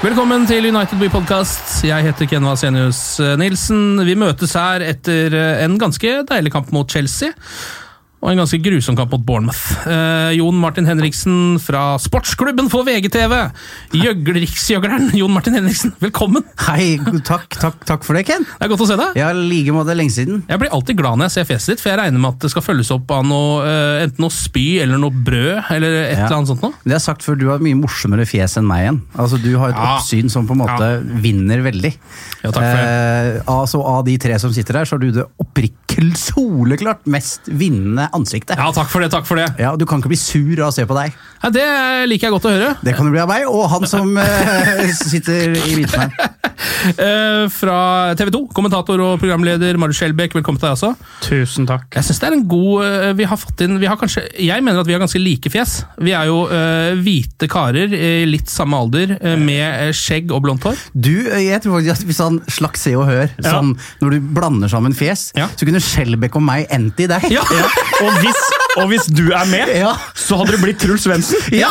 Velkommen til United By Podcast. Jeg heter Ken Vasenius Nilsen. Vi møtes her etter en ganske deilig kamp mot Chelsea. Og en ganske grusom kamp mot Bournemouth. Eh, Jon Martin Henriksen fra Sportsklubben for VGTV. Gjøgleriksgjøgleren Jon Martin Henriksen, velkommen! Hei, takk, takk, takk for det, Ken. Det er godt å se deg. Ja, like måte lenge siden. Jeg blir alltid glad når jeg ser fjeset ditt, for jeg regner med at det skal følges opp av noe, eh, enten noe spy eller noe brød, eller et Ja. eller annet sånt noe. Det er sagt før, du har et mye morsommere fjes enn meg igjen. Altså, Du har et Ja. oppsyn som på en måte vinner veldig. Ja, takk for det. Eh, altså, Av de tre som sitter her, så har du det oppriktig soleklart mest vinnende ansiktet. Ja, takk for det, takk for det. Ja, Du kan ikke bli sur av å se på deg. Ja, det liker jeg godt å høre. Det kan du bli av meg, og han som uh, sitter i midten her. Uh, fra TV 2, kommentator og programleder Marius Skjelbæk, velkommen til deg også. Tusen takk. Jeg synes det er en god uh, Vi har fått inn vi har kanskje, Jeg mener at vi har ganske like fjes. Vi er jo hvite karer i litt samme alder, med skjegg og blondt hår. Du, jeg tror faktisk at Hvis han slags Se og Hør, Ja. sånn, når du blander sammen fjes, Ja. så kunne Skjelbæk og meg endte i deg. Ja! Og hvis, og hvis du er med, Ja. så hadde det blitt Truls Svendsen. Ja!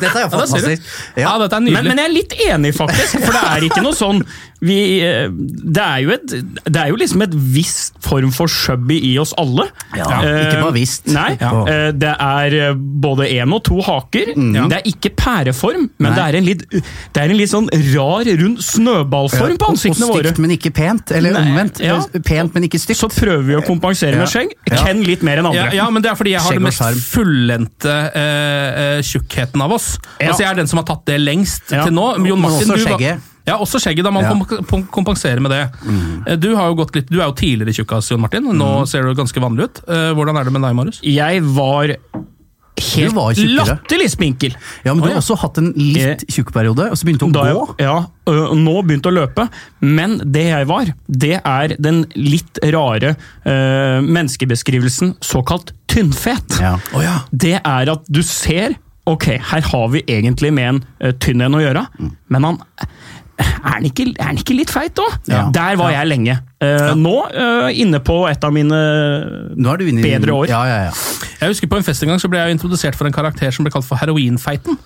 Dette er jo fantastisk. Ja, dette er nydelig. men jeg er litt enig, faktisk. For det er ikke noe sånn vi, eh, det, er jo et, det er jo liksom et visst form for shubby i oss alle. Ja, Eh, ikke bare visst. Nei, Ja. eh, det er eh, både én og to haker. Det er ikke pæreform, men det er, en litt, det er en litt sånn rar, rund snøballform på og, og ansiktene våre. stygt, men ikke pent. Eller Nei, omvendt. ja. Pent, men ikke stygt. Så prøver vi å kompensere med skjegg. Ja. Ken litt mer enn ja, andre. ja, men det er fordi jeg har den mest fullendte uh, eh, tjukkheten av oss. Ja. Altså Jeg er den som har tatt det lengst Ja. til nå. Jon Martin, også du skjegget. Ja, også skjegget. Da man Ja. kom- kom- med det. Mm. Du, har jo gått litt, du er jo tidligere tjukkas, Jon Martin. Nå ser du ganske vanlig ut. Eh, Hvordan er det med deg, Marius? Jeg var helt latterlig spinkel. Ja, men du har også hatt en litt tjukk periode, og så begynte du å Da gå. ja, nå begynte å løpe. Men det jeg var, det er den litt rare uh, menneskebeskrivelsen såkalt tynnfet. Ja. Det er at du ser Ok, her har vi egentlig med en uh, tynn en å gjøre, men han er han ikke, er ikke litt feit òg? Ja. Der var jeg lenge. Eh, Nå uh, inne på et av mine Nå er du inne i bedre år. Ja, ja, ja. Jeg husker På en fest en gang så ble jeg introdusert for en karakter som ble kalt for heroinfeiten.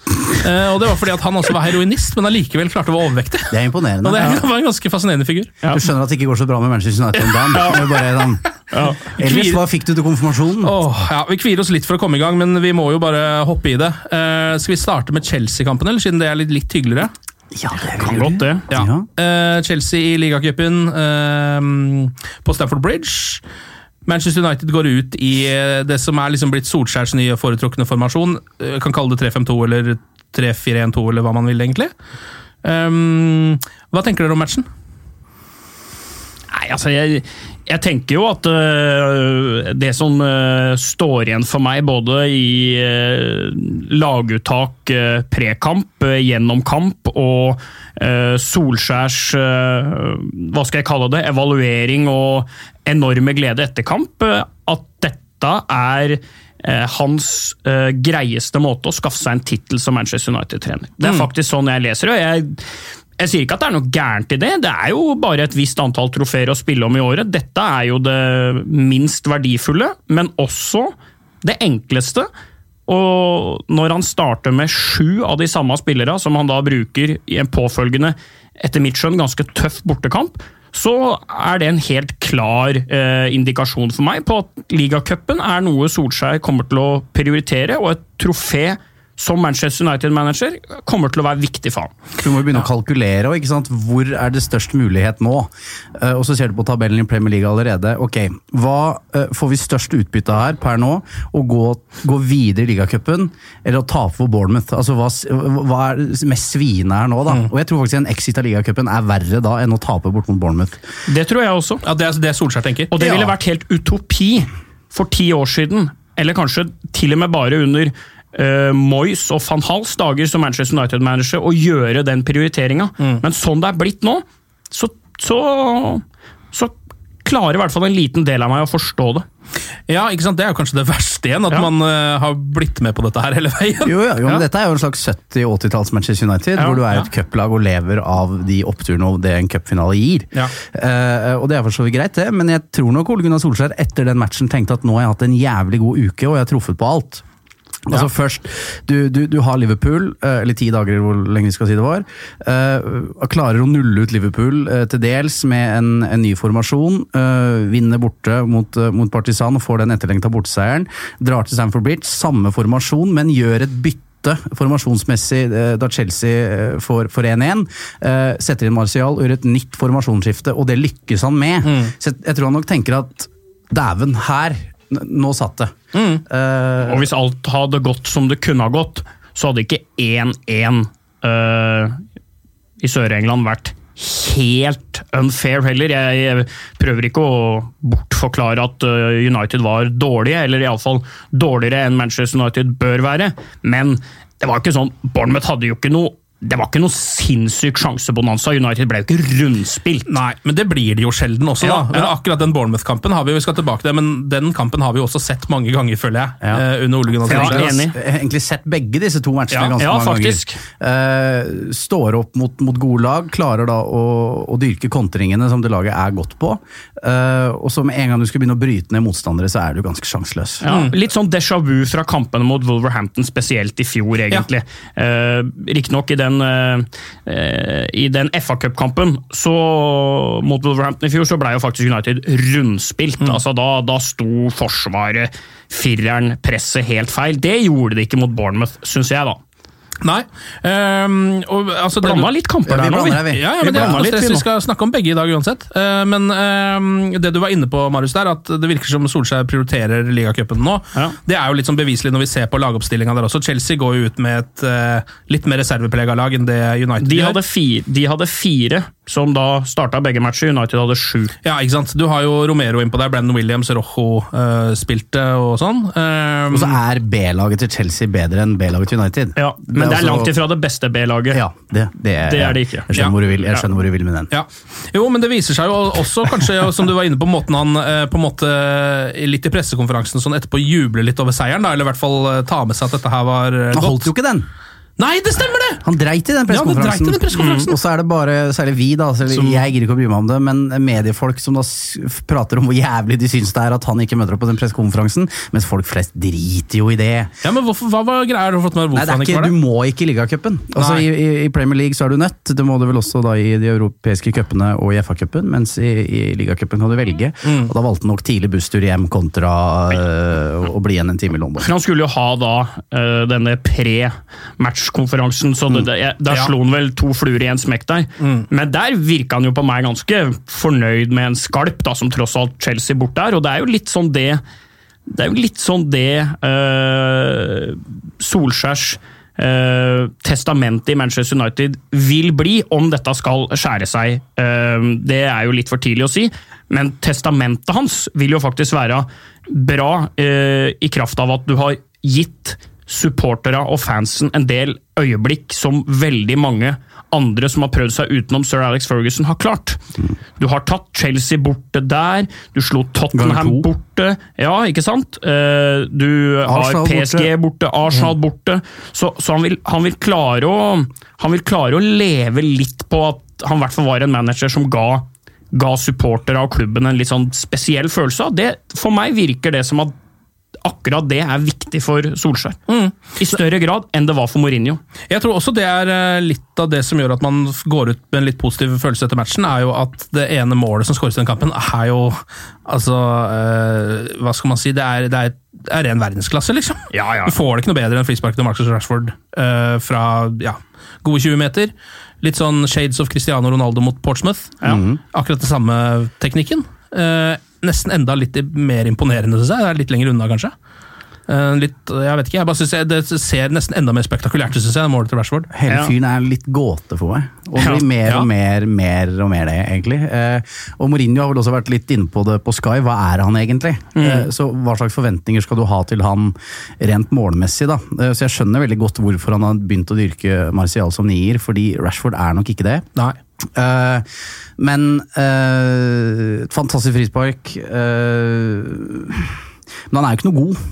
Uh, og Det var fordi at han også var heroinist, men allikevel klarte å være overvektig. Det er imponerende. Og det Ja. var en ganske fascinerende figur. Ja. Du skjønner at det ikke går så bra med Manchester United om dagen. Bare sånn. Ellers, hva fikk du til konfirmasjonen? Oh, ja, Vi kvier oss litt for å komme i gang, men vi må jo bare hoppe i det. Uh, skal vi starte med Chelsea-kampen, eller siden det er litt, litt hyggeligere? Ja, det Kan godt det. Ja. Ja. Eh, Chelsea i ligacupen eh, på Stamford Bridge. Manchester United går ut i eh, det som er liksom blitt Solskjærs nye foretrukne formasjon. Jeg kan kalle det 3-5-2 eller 3-4-1-2 eller hva man vil, egentlig. Um, hva tenker dere om matchen? Nei, altså jeg, jeg tenker jo at øh, det som øh, står igjen for meg, både i øh, laguttak, prekamp, gjennom kamp og Solskjærs hva skal jeg kalle det, evaluering og enorme glede etter kamp, at dette er eh, hans eh, greieste måte å skaffe seg en tittel som Manchester United-trener. Det er faktisk sånn jeg leser det. og jeg jeg sier ikke at det er noe gærent i det, det er jo bare et visst antall trofeer å spille om i året. Dette er jo det minst verdifulle, men også det enkleste. Og når han starter med sju av de samme spillere, som han da bruker i en påfølgende, etter mitt skjønn, ganske tøff bortekamp, så er det en helt klar eh, indikasjon for meg på at ligacupen er noe Solskjær kommer til å prioritere, og et trofé som Manchester United-manager kommer til å være viktig for ham. Du må jo begynne å kalkulere, ikke sant? hvor er det størst mulighet nå? Eh, og så ser du på tabellen i Premier League allerede. Ok, Hva eh, får vi størst utbytte av her per nå? Å gå, gå videre i ligacupen, eller å tape for Bournemouth? Altså, hva, hva er mest sviende her nå, da? Og jeg tror faktisk en exit av ligacupen er verre da enn å tape bort mot Bournemouth. Det tror jeg også. Ja, Det er det Solskjær tenker. Og det Ja. ville vært helt utopi for ti år siden, eller kanskje til og med bare under uh, Moyes og van Hals dager som Manchester United-manager, å gjøre den prioriteringa. Men sånn det er blitt nå, så, så, så klarer i hvert fall en liten del av meg å forstå det. Ja, ikke sant? Det er jo kanskje det verste igjen, at Ja. man uh, har blitt med på dette her hele veien. Jo, ja, jo, men Ja. Dette er jo en slags 70-80-talls Manchester United, Ja, hvor du er ja. et cuplag og lever av de oppturene og det en cupfinale gir. Ja. Eh, og det er for så vidt greit, det, men jeg tror nok Ole Gunnar Solskjær etter den matchen tenkte at nå har jeg hatt en jævlig god uke, og jeg har truffet på alt. Altså først, du, du, du har Liverpool, eh, eller ti dager hvor lenge vi skal si det var. Uh, klarer å nulle ut Liverpool uh, til dels med en, en ny formasjon. Uh, vinner borte mot, mot Partisan og får den etterlengta borteseieren. Drar til Stamford Bridge, samme formasjon, men gjør et bytte formasjonsmessig da Chelsea får får 1-1. eh, Setter inn Martial, gjør et nytt formasjonsskifte, og det lykkes han med. Så jeg, jeg tror han nok tenker at dæven, her Nå satt det. Eh, Og hvis alt hadde gått som det kunne ha gått, så hadde ikke 1-1 uh, i Sør-England vært helt unfair heller. Jeg, prøver ikke å bortforklare at øh, United var dårlige, eller iallfall dårligere enn Manchester United bør være, men det var ikke sånn Bournemouth hadde jo ikke noe det var ikke noe sinnssyk sjansebonanza. United ble jo ikke rundspilt. Nei, men det blir det jo sjelden også, Ja, da. Men ja. akkurat den Bournemouth-kampen har vi jo, vi skal tilbake til men den kampen har vi jo også sett mange ganger, føler jeg. Ja. eh, under Ole Gunnar Ja, Solskjær. har egentlig sett begge disse to matchene Ja, ganske ja, mange faktisk. ganger. Uh, står opp mot, mot gode lag, klarer da å, å dyrke kontringene som det laget er godt på. Uh, og så med en gang du skal begynne å bryte ned motstandere, så er du ganske sjanseløs. Ja, Litt sånn déjà vu fra kampene mot Wolverhampton, spesielt i fjor, egentlig. Eh, Riktignok i den, eh, eh, i den FA Cup-kampen mot Wolverhampton i fjor, så ble jo faktisk United rundspilt. Altså da, da sto forsvaret, fireren, presset helt feil. Det gjorde det ikke mot Bournemouth, syns jeg, da. Nei. Um, og, altså, Blanda litt kamper Ja, vi der nå, her, vi. Ja, ja, Vi det, er altså, litt, vi vi skal snakke om begge i dag uansett. Uh, men ehm, det du var inne på, Marius, der, at det virker som Solskjær prioriterer ligacupen nå. Ja. Det er jo litt sånn beviselig når vi ser på lagoppstillinga der også. Chelsea går jo ut med et uh, litt mer reserveprega lag enn det United De hadde, fire, de hadde fire som da starta begge matcher, United hadde sju. Ja, ikke sant? Du har jo Romero innpå der, Brandon Williams, Rojo eh, spilte og sånn. Ehm, Og så er B-laget til Chelsea bedre enn B-laget til United. Ja, men det er også- langt ifra det beste B-laget. Ja, det, det, er, Det er det ikke. Jeg skjønner, Ja. hvor, du vil, jeg skjønner hvor du vil med den. Ja. Jo, men det viser seg jo også, kanskje, som du var inne på, måten han eh, på en måte eh, litt i pressekonferansen sånn etterpå jubler litt over seieren, da, eller i hvert fall eh, ta med seg at dette her var godt. Han holdt jo ikke den! Nei, det stemmer det! Han dreit i den Ja, pressekonferansen. den press Mm. Og så er det bare, særlig vi, da, så jeg gir ikke å bry meg om det, men mediefolk som da prater om hvor jævlig de syns det er at han ikke møter opp på den pressekonferansen, mens folk flest driter jo i det. Ja, men hvorfor, Hva var greia? Har du fått med Nei, det er han ikke Du må ikke i ligacupen. Altså, i, i, I Premier League så er du nødt, det må du vel også da i de europeiske cupene og i FA-cupen, mens i, i ligacupen kan du velge. Mm. Og da valgte han nok tidlig busstur hjem kontra øh, å bli igjen en time i London. For han skulle jo ha da øh, denne pre-match-konferansen, så det, det, da Ja. slo han vel to fluer i en smekk der. Men der virka han jo på meg ganske fornøyd med en skalp, da, som tross alt Chelsea bort der, og det er jo litt sånn det Det er jo litt sånn det uh, Solskjærs Uh, testament i Manchester United vil bli, om dette skal skjære seg. Uh, det er jo litt for tidlig å si, men testamentet hans vil jo faktisk være bra uh, i kraft av at du har gitt supporterne og fansen en del øyeblikk som veldig mange andre som har prøvd seg utenom sir Alex Ferguson, har klart. Du har tatt Chelsea borte der, du slo Tottenham borte. Ja, ikke sant? Eh, Du har PSG borte, Arsenal borte. Så, så han, vil, han, vil klare å, han vil klare å leve litt på at han i hvert fall var en manager som ga ga supportere av klubben en litt sånn spesiell følelse av. Det, for meg virker det som at akkurat det er viktig for Solskjær. I større grad enn det var for Mourinho. Jeg tror også det er eh, litt av det som gjør at man går ut med en litt positiv følelse etter matchen, er jo at det ene målet som skåres i den kampen, er jo Altså, øh, hva skal man si, det er, det er, det er ren verdensklasse, liksom. Ja, ja. Du får det ikke noe bedre enn frisparket til Marcus Rashford uh, fra ja, gode 20 meter. Litt sånn shades of Cristiano Ronaldo mot Portsmouth. Akkurat den samme teknikken. Eh, nesten enda litt mer imponerende, syns jeg. Det er litt lenger unna, kanskje. Eh, litt, jeg vet ikke, jeg bare synes jeg, Det ser nesten enda mer spektakulært ut, syns jeg, målet til Rashford. Hele fyren er litt gåte for meg. Og Ja, mer og mer, mer og mer det, egentlig. Eh, og Mourinho har vel også vært litt inne på det på Sky. Hva er han egentlig? Mm. så hva slags forventninger skal du ha til han rent målmessig, da? Eh, så jeg skjønner veldig godt hvorfor han har begynt å dyrke Martial som nier, fordi Rashford er nok ikke det. Nei. Uh, men uh, fantastisk frispark. Uh, men han er jo ikke noe god,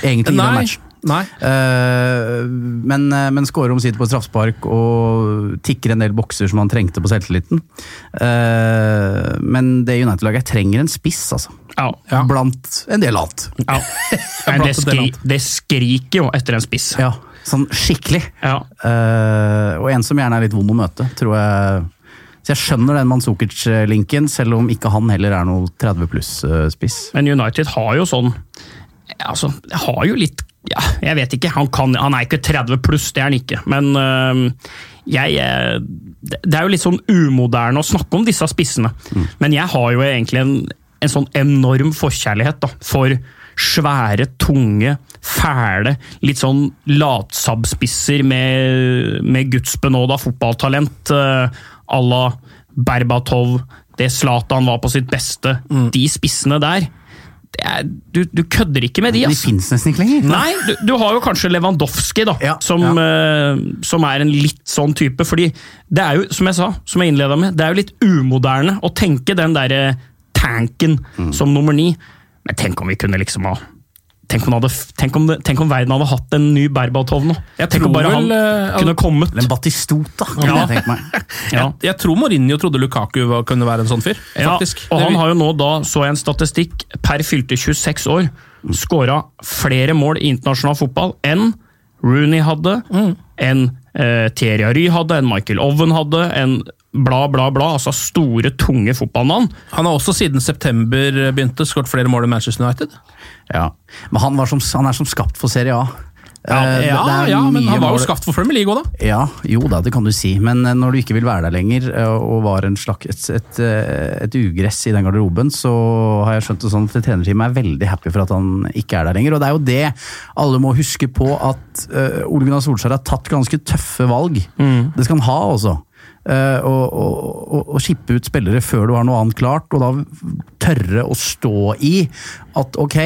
egentlig, i den matchen. Nei. Uh, men, eh, men skårer omsider på straffespark og tikker en del bokser som han trengte på selvtilliten. Uh, men det United-laget trenger en spiss, altså. Ja. Ja. Blant en del annet. Ja. Men det, skri, det skriker jo etter en spiss. Ja, sånn skikkelig. Ja. Eh, og en som gjerne er litt vond å møte, tror jeg. Så jeg skjønner den Manzukic-linken, selv om ikke han heller er noe 30 pluss-spiss. Men United har jo sånn Altså, har jo litt ja, Jeg vet ikke. Han, kan, han er ikke 30 pluss, det er han ikke. Men øh, jeg eh, Det er jo litt sånn umoderne å snakke om disse spissene. Men jeg har jo egentlig en, en sånn enorm forkjærlighet da, for svære, tunge, fæle, litt sånn latsabbspisser med, med gudsbenåda fotballtalent øh, à la Berbatov, det Zlatan var på sitt beste. De spissene der. Er, du, du kødder ikke med de, Altså. De fins nesten ikke lenger. Nei, du, du har jo kanskje Lewandowski, da, Ja, som, ja. Uh, som er en litt sånn type. fordi det er jo, som jeg sa, som jeg innleda med, det er jo litt umoderne å tenke den derre tanken Mm. som nummer ni. Men tenk om vi kunne liksom ha Tenk om, hadde, tenk, om det, tenk om verden hadde hatt en ny Berbatov nå. Jeg tenk om tror bare vel, han eh, kunne kommet. Eller en Batistota, kan Ja. jeg tenke meg. Ja. Jeg tror Mourinho trodde Lukaku var, kunne være en sånn fyr. Ja, faktisk. og han har jo nå da, så jeg en statistikk, per fylte 26 år, skåra flere mål i internasjonal fotball enn Rooney hadde, enn eh, Thierry Henry hadde, enn Michael Owen hadde, enn bla, bla, bla. Altså store, tunge fotballnavn. Han har også siden september begynte skåret flere mål i Manchester United. Ja. Men han, var som, han er som skapt for Serie A. Ja, Eh, ja, ja men han var jo skapt for Premier League òg, da. Ja, jo da, det kan du si. Men eh, når du ikke vil være der lenger, eh, og var en slags, et, et, et ugress i den garderoben, så har jeg skjønt det sånn at trenerteamet er veldig happy for at han ikke er der lenger. Og det er jo det alle må huske på, at Ole Gunnar Solskjær har tatt ganske tøffe valg. Det skal han ha også. Å skippe ut spillere før du har noe annet klart, og da tørre å stå i at ok,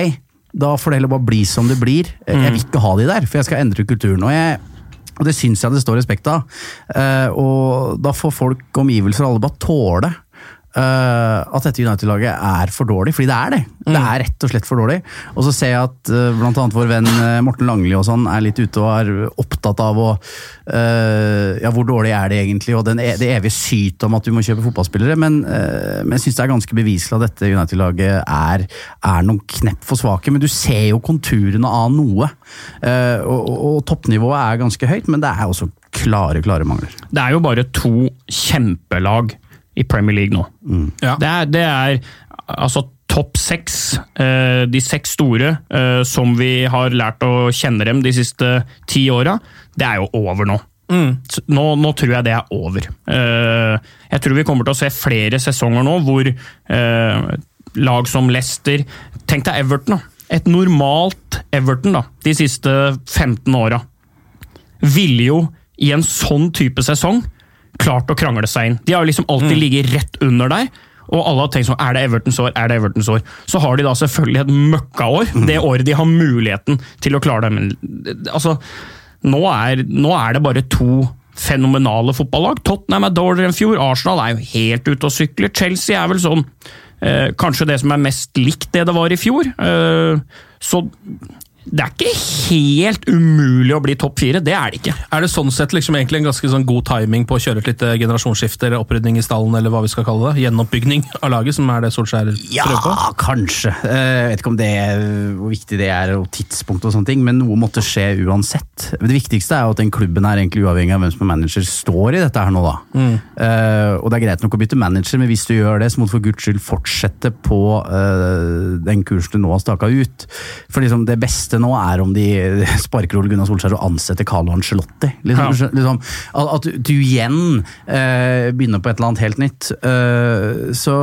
da får det heller bare bli som det blir. Jeg vil ikke ha de der, for jeg skal endre kulturen. Og, jeg, og det syns jeg det står respekt av. Eh, og da får folk, omgivelser og alle bare tåle at dette United-laget er for dårlig, fordi det er det. Det er rett og slett for dårlig. Og så ser jeg at uh, blant annet vår venn eh, Morten Langli og sånn er litt ute og er opptatt av å eh, Ja, hvor dårlig er det egentlig? Og den, e- det evige syt om at du må kjøpe fotballspillere. Men, eh, men jeg syns det er ganske beviselig at dette United-laget er, er noen knepp for svake. Men du ser jo konturene av noe. Eh, og, og toppnivået er ganske høyt, men det er også klare, klare mangler. Det er jo bare to kjempelag i Premier League nå. Ja. Det er, det er altså topp seks, eh, de seks store, eh, som vi har lært å kjenne dem de siste ti åra, det er jo over nå. Mm. Nå, nå tror jeg det er over. Eh, jeg tror vi kommer til å se flere sesonger nå hvor eh, lag som Leicester Tenk deg Everton, da. Et normalt Everton da, de siste 15 åra. Ville jo i en sånn type sesong klart å krangle seg inn. De har jo liksom alltid ligget rett under der. og alle har tenkt sånn Er det Evertons år? Er det Evertons år? Så har de da selvfølgelig et møkkaår, det året de har muligheten til å klare det. Men altså, nå er, nå er det bare to fenomenale fotballag. Tottenham er dårligere enn fjor, Arsenal er jo helt ute og sykler. Chelsea er vel sånn eh, kanskje det som er mest likt det det var i fjor. Eh, så det er ikke helt umulig å bli topp fire, det er det ikke. Er det sånn sett liksom egentlig en ganske sånn god timing på å kjøre et lite generasjonsskifte eller opprydning i stallen, eller hva vi skal kalle det? Gjenoppbygning av laget, som er det Solskjær Ja, prøver på? kanskje. Eh, Jeg vet ikke om det er, hvor viktig det er, og tidspunkt og sånne ting, men noe måtte skje uansett. Men Det viktigste er jo at den klubben er egentlig uavhengig av hvem som er manager, står i dette her nå, da. Eh, og det er greit nok å bytte manager, men hvis du gjør det, så må du for guds skyld fortsette på eh, den kursen du nå har staka ut. For liksom, det beste nå er om de sparker Ole Gunnar Solskjær og ansetter Carlo Ancelotti. Liksom, Ja. liksom, at du, igjen eh, begynner på et eller annet helt nytt. Eh, så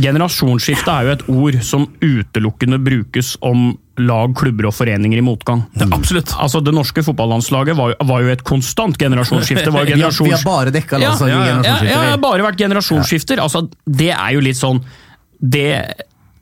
Generasjonsskifte er jo et ord som utelukkende brukes om lag, klubber og foreninger i motgang. absolutt. Altså, Det norske fotballandslaget var, var jo et konstant generasjonsskifte. Var vi, har, vi har bare dekka Ja, altså, ja, ja, ja, generasjonsskifter, ja, det bare vært generasjonsskifter. Altså, det er jo litt sånn Det,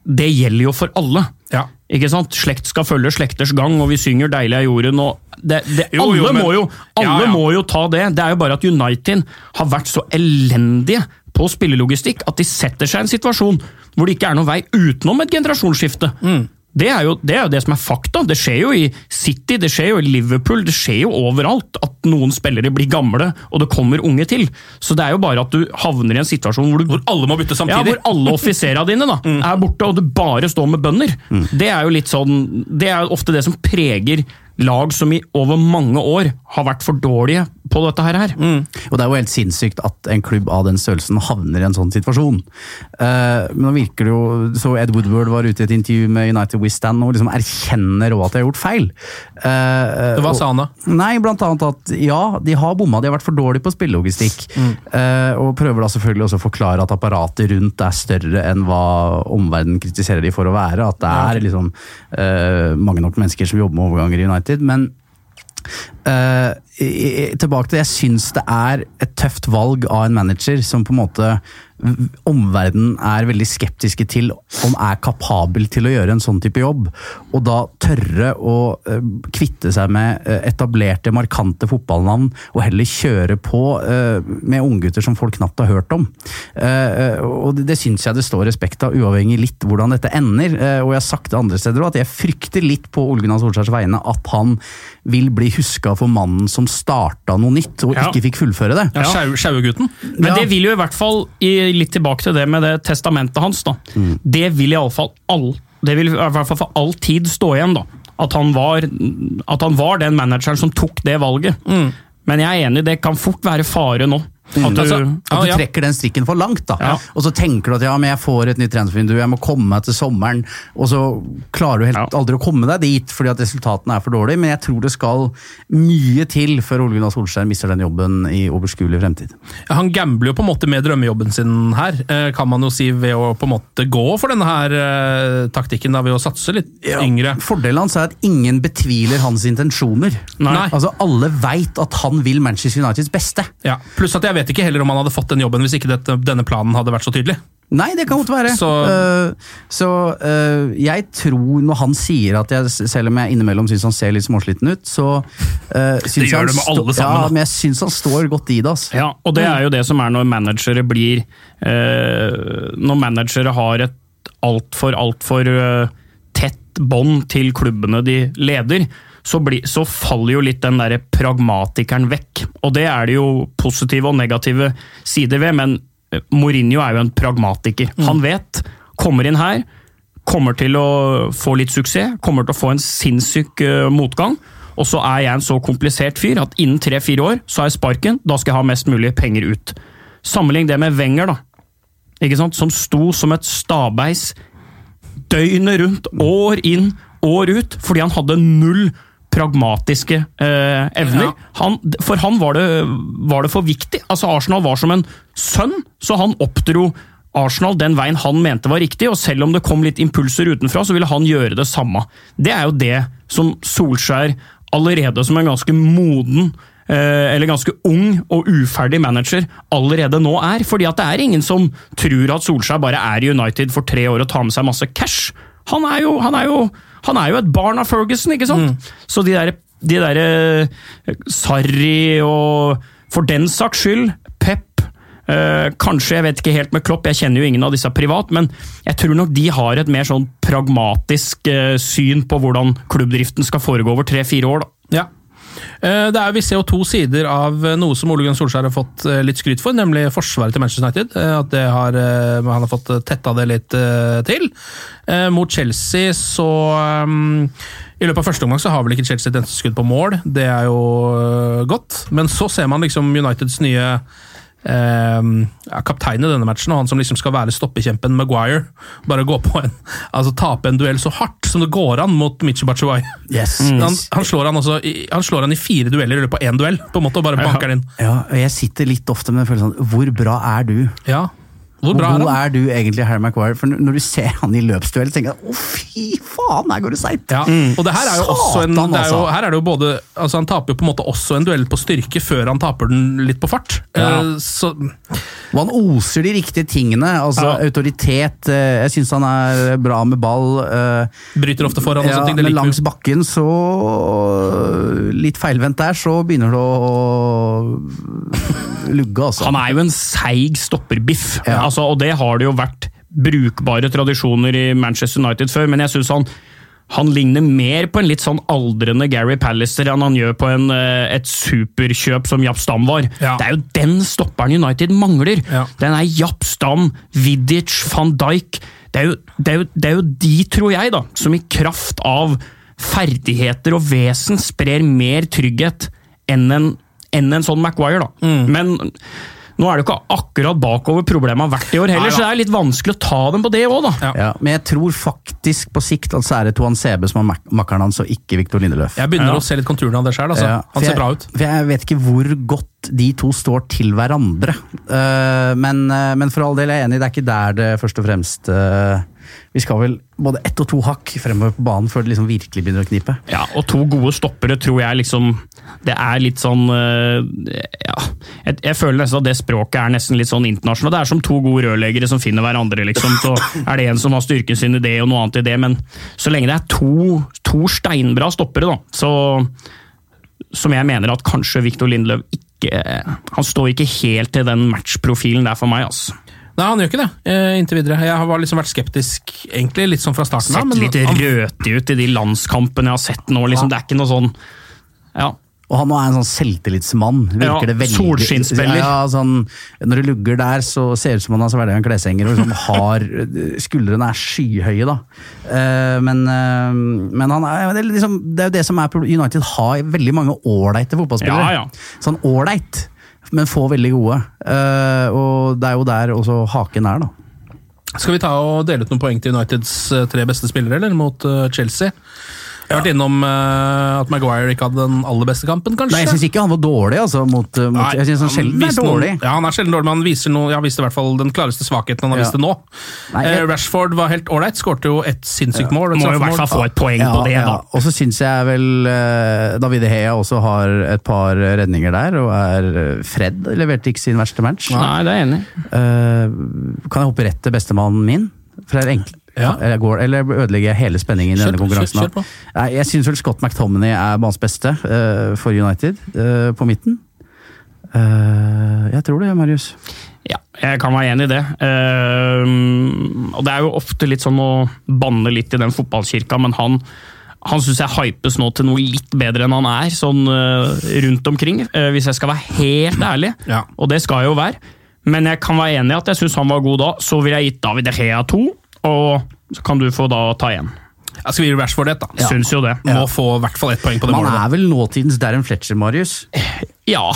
det gjelder jo for alle. Ja. Ikke sant? Slekt skal følge slekters gang, og vi synger 'Deilig er jorden'. og det, det, Jo, alle jo, men- må, jo, alle Ja, ja. må jo ta det. Det er jo bare at United har vært så elendige på spillelogistikk at de setter seg i en situasjon hvor det ikke er noen vei utenom et generasjonsskifte. Mm. Det er, jo, det er jo det som er fakta. Det skjer jo i City, det skjer jo i Liverpool, det skjer jo overalt at noen spillere blir gamle og det kommer unge til. Så det er jo bare at du havner i en situasjon hvor du Hvor alle må bytte samtidig. ja, hvor alle offiserene dine da, er borte, og du bare står med bønder. Det er jo litt sånn, det er ofte det som preger lag som i over mange år har vært for dårlige på dette her. Mm. Og det er jo helt sinnssykt at en klubb av den størrelsen havner i en sånn situasjon. Uh, men nå virker det jo Så Ed Woodward var ute i et intervju med United We Stand og liksom erkjenner også at de har gjort feil. Uh, Hva og- sa han da? Nei, blant annet at ja, de har bomma, de har vært for dårlige på spillelogistikk. Eh, og prøver da selvfølgelig også å forklare at apparatet rundt er større enn hva omverdenen kritiserer de for å være. At det er liksom eh, mange nok mennesker som jobber med overganger i United. Men eh, tilbake til det. Jeg syns det er et tøft valg av en manager som på en måte omverdenen er veldig skeptiske til om er kapabel til å gjøre en sånn type jobb. Og da tørre å eh, kvitte seg med eh, etablerte, markante fotballnavn, og heller kjøre på eh, med unggutter som folk knapt har hørt om. Og det, syns jeg det står respekt av, uavhengig litt hvordan dette ender. Og jeg har sagt det andre steder òg, at jeg frykter litt på Ole Gunnar Solskjærs vegne at han vil bli huska for mannen som starta noe nytt, og Ja. ikke fikk fullføre det. Ja, Sjau- Sjauegutten? Men Ja. det vil jo i hvert fall, i, litt tilbake til det med det testamentet hans, da. Det vil iallfall all, det vil i hvert fall for all tid stå igjen, da. At han var, at han var den manageren som tok det valget. Men jeg er enig, det kan fort være fare nå. At du, Altså, At du ja. trekker den strikken for langt, da. Ja. Og så tenker du at ja, men jeg får et nytt transfervindu, jeg må komme meg til sommeren. Og så klarer du helt Ja. aldri å komme deg dit fordi at resultatene er for dårlige. Men jeg tror det skal mye til før Ole Gunnar Solskjær mister den jobben i overskuelig fremtid. Ja, Han gambler jo på en måte med drømmejobben sin her, eh, kan man jo si, ved å på en måte gå for denne her eh, taktikken, da, ved å satse litt yngre. Fordelen hans er at ingen betviler hans intensjoner. Nei. Altså Alle veit at han vil Manchester Uniteds beste. Ja. Pluss at jeg vet ikke heller om han hadde fått den jobben hvis ikke dette, denne planen hadde vært så tydelig. Nei, det kan godt være. Så- uh, så uh, jeg tror, når han sier at jeg, selv om jeg innimellom syns han ser litt småsliten ut, så uh, syns Det gjør han det med alle sammen, Ja, da. men jeg syns han står godt i det. Altså. Ja, og det er jo det som er når managere blir uh, Når managere har et altfor, altfor uh, tett bånd til klubbene de leder, så, bli, så faller jo litt den derre pragmatikeren vekk. Og det er det jo positive og negative sider ved, men eh, Mourinho er jo en pragmatiker. Han vet, kommer inn her, kommer til å få litt suksess, kommer til å få en sinnssyk eh, motgang. Og så er jeg en så komplisert fyr at innen tre-fire år så har jeg sparken, da skal jeg ha mest mulig penger ut. Sammenlign det med Wenger, da. Ikke sant? Som sto som et stabeis døgnet rundt, år inn, år ut, fordi han hadde null pragmatiske eh, evner. Ja. Han, for han var det, var det for viktig. Altså Arsenal var som en sønn, så han oppdro Arsenal den veien han mente var riktig, og selv om det kom litt impulser utenfra, så ville han gjøre det samme. Det er jo det som Solskjær allerede som en ganske moden eh, eller ganske ung og uferdig manager allerede nå er. fordi at det er ingen som tror at Solskjær bare er i United for tre år og tar med seg masse cash. Han er jo, han er jo, han er jo et barn av Ferguson, ikke sant? Så de der, de der eh, Sarri og for den saks skyld, Pep Eh, kanskje, jeg vet ikke helt med Klopp, jeg kjenner jo ingen av disse privat, men jeg tror nok de har et mer sånn pragmatisk eh, syn på hvordan klubbdriften skal foregå over tre-fire år. da. Ja. Eh, Det er, vi ser jo to sider av eh, noe som Ole Gunnar Solskjær har fått eh, litt skryt for, nemlig forsvaret til Manchester United. At det har, han har fått tetta det litt til. Mot Chelsea så I løpet av første omgang så har vel ikke Chelsea et eneste skudd på mål, det er jo godt. Men så ser man liksom Uniteds nye ja, kaptein i denne matchen, og han som liksom skal være stoppekjempen Maguire. Bare gå på en, altså tape en duell så hardt som det går an mot Michi Batshuayi. Yes. Han, han, slår han, også, han slår han i fire dueller i løpet av én duell, på en måte, og bare banker den inn. Ja, og jeg sitter litt ofte med følelsen sånn Hvor bra er du? Ja. Hvor Hvor bra er god han? er du egentlig, Harry Maguire? For når du ser han i løpsduell, tenker jeg å fy faen, her går det seigt! Ja, og det her er jo også en, det er jo, altså. her er det jo både altså Han taper jo på en måte også en duell på styrke før han taper den litt på fart. Ja. Uh, Så Og han oser de riktige tingene. altså Ja. Autoritet. eh, Jeg syns han er bra med ball. eh, bryter ofte foran og Ja, sånne ting. Det men langs bakken så Litt feilvendt der, så begynner det å lugge, altså. Han er jo en seig stopperbiff, Ja. altså, og det har det jo vært brukbare tradisjoner i Manchester United før, men jeg syns han han ligner mer på en litt sånn aldrende Gary Pallister enn han gjør på en, eh, et superkjøp som Japp Stam var. Ja. Det er jo den stopperen United mangler! Ja. Den er Japp Stam, Vidic, van Dijk. Det er, jo, det, er jo, det er jo de, tror jeg, da, som i kraft av ferdigheter og vesen sprer mer trygghet enn en, enn en sånn Maguire. da. Mm. Men nå er det jo ikke akkurat bakover problemet har vært i år heller, Nei så det er litt vanskelig å ta dem på det òg, da. Ja. Ja, men jeg tror faktisk på sikt at så er det Toan Sebe som er mak makkeren hans, og ikke Viktor Lindeløf. Jeg begynner Ja. å se litt konturene av det sjøl. Altså. Ja, Han ser jeg- bra ut. For jeg vet ikke hvor godt de to står til hverandre. Eh, men, eh, men for all del er jeg enig, det er ikke der det først og fremst eh, Vi skal vel både ett og to hakk fremover på banen før det liksom virkelig begynner å knipe. Ja, og to gode stoppere tror jeg liksom Det er litt sånn Ja. Jeg, jeg føler nesten at det språket er nesten litt sånn internasjonalt. Det er som to gode rørleggere som finner hverandre, liksom. Så er det en som har styrken sin i det, og noe annet i det. Men så lenge det er to, to steinbra stoppere, da, så Som jeg mener at kanskje Viktor Lindløv ikke Han står ikke helt til den matchprofilen der for meg, altså. Nei, han gjør ikke det, eh, inntil videre. Jeg har liksom vært skeptisk, egentlig, litt sånn fra starten av. Sett litt røtig ut i de landskampene jeg har sett nå. liksom. Det er ikke noe sånn Ja. Og han er en sånn selvtillitsmann. Ja, det solskinnsspiller. Ja, sånn, når det lugger der, så ser det ut som han har svelget en kleshenger og liksom har Skuldrene er skyhøye, da. Uh, men, uh, men han er, det, er liksom, det er jo det som er problemet. United har veldig mange ålreite fotballspillere. Ja, ja. Sånn ålreit, men få veldig gode. Uh, og det er jo der også haken er, da. Skal vi ta og dele ut noen poeng til Uniteds eh, tre beste spillere, eller mot eh, Chelsea? Jeg har vært innom uh, at Maguire ikke hadde den aller beste kampen, kanskje? Nei, jeg syns ikke han var dårlig, altså. Mot, mot, Nei, jeg synes han sjelden er dårlig. noen- ja, han er sjelden dårlig, men han viser, noe, ja, viste i hvert fall den klareste svakheten han har Ja. vist det nå. Nei, jeg- uh, Rashford var helt ålreit, skårte jo et sinnssykt mål. et Må jo i hvert fall få et poeng på det, da. Og så syns jeg vel uh, David Hea også har et par redninger der, og er eh, Fred leverte ikke sin verste match. Nei, det er jeg enig. Eh, kan jeg hoppe rett til bestemannen min? For det er enkelt. Ja. Eller, går, eller ødelegger jeg hele spenningen i denne konkurransen? kjør- kjør. Nei, jeg syns vel Scott McTominay er banens beste uh, for United, uh, på midten. Uh, jeg tror det, Marius. Ja, jeg kan være enig i det. Og det er jo ofte litt sånn å banne litt i den fotballkirka, men han han syns jeg hypes nå til noe litt bedre enn han er, sånn rundt omkring. hvis jeg skal være helt ærlig, Ja. og det skal jeg jo være. Men jeg kan være enig i at jeg syns han var god da. Så ville jeg gitt David De Gea to, og så kan du få da ta igjen. Jeg skal gi Rashford ett, da. Syns jo det. Må få i hvert fall ett poeng på det Man målet. Man er vel nåtidens Darren Fletcher, Marius? Ja.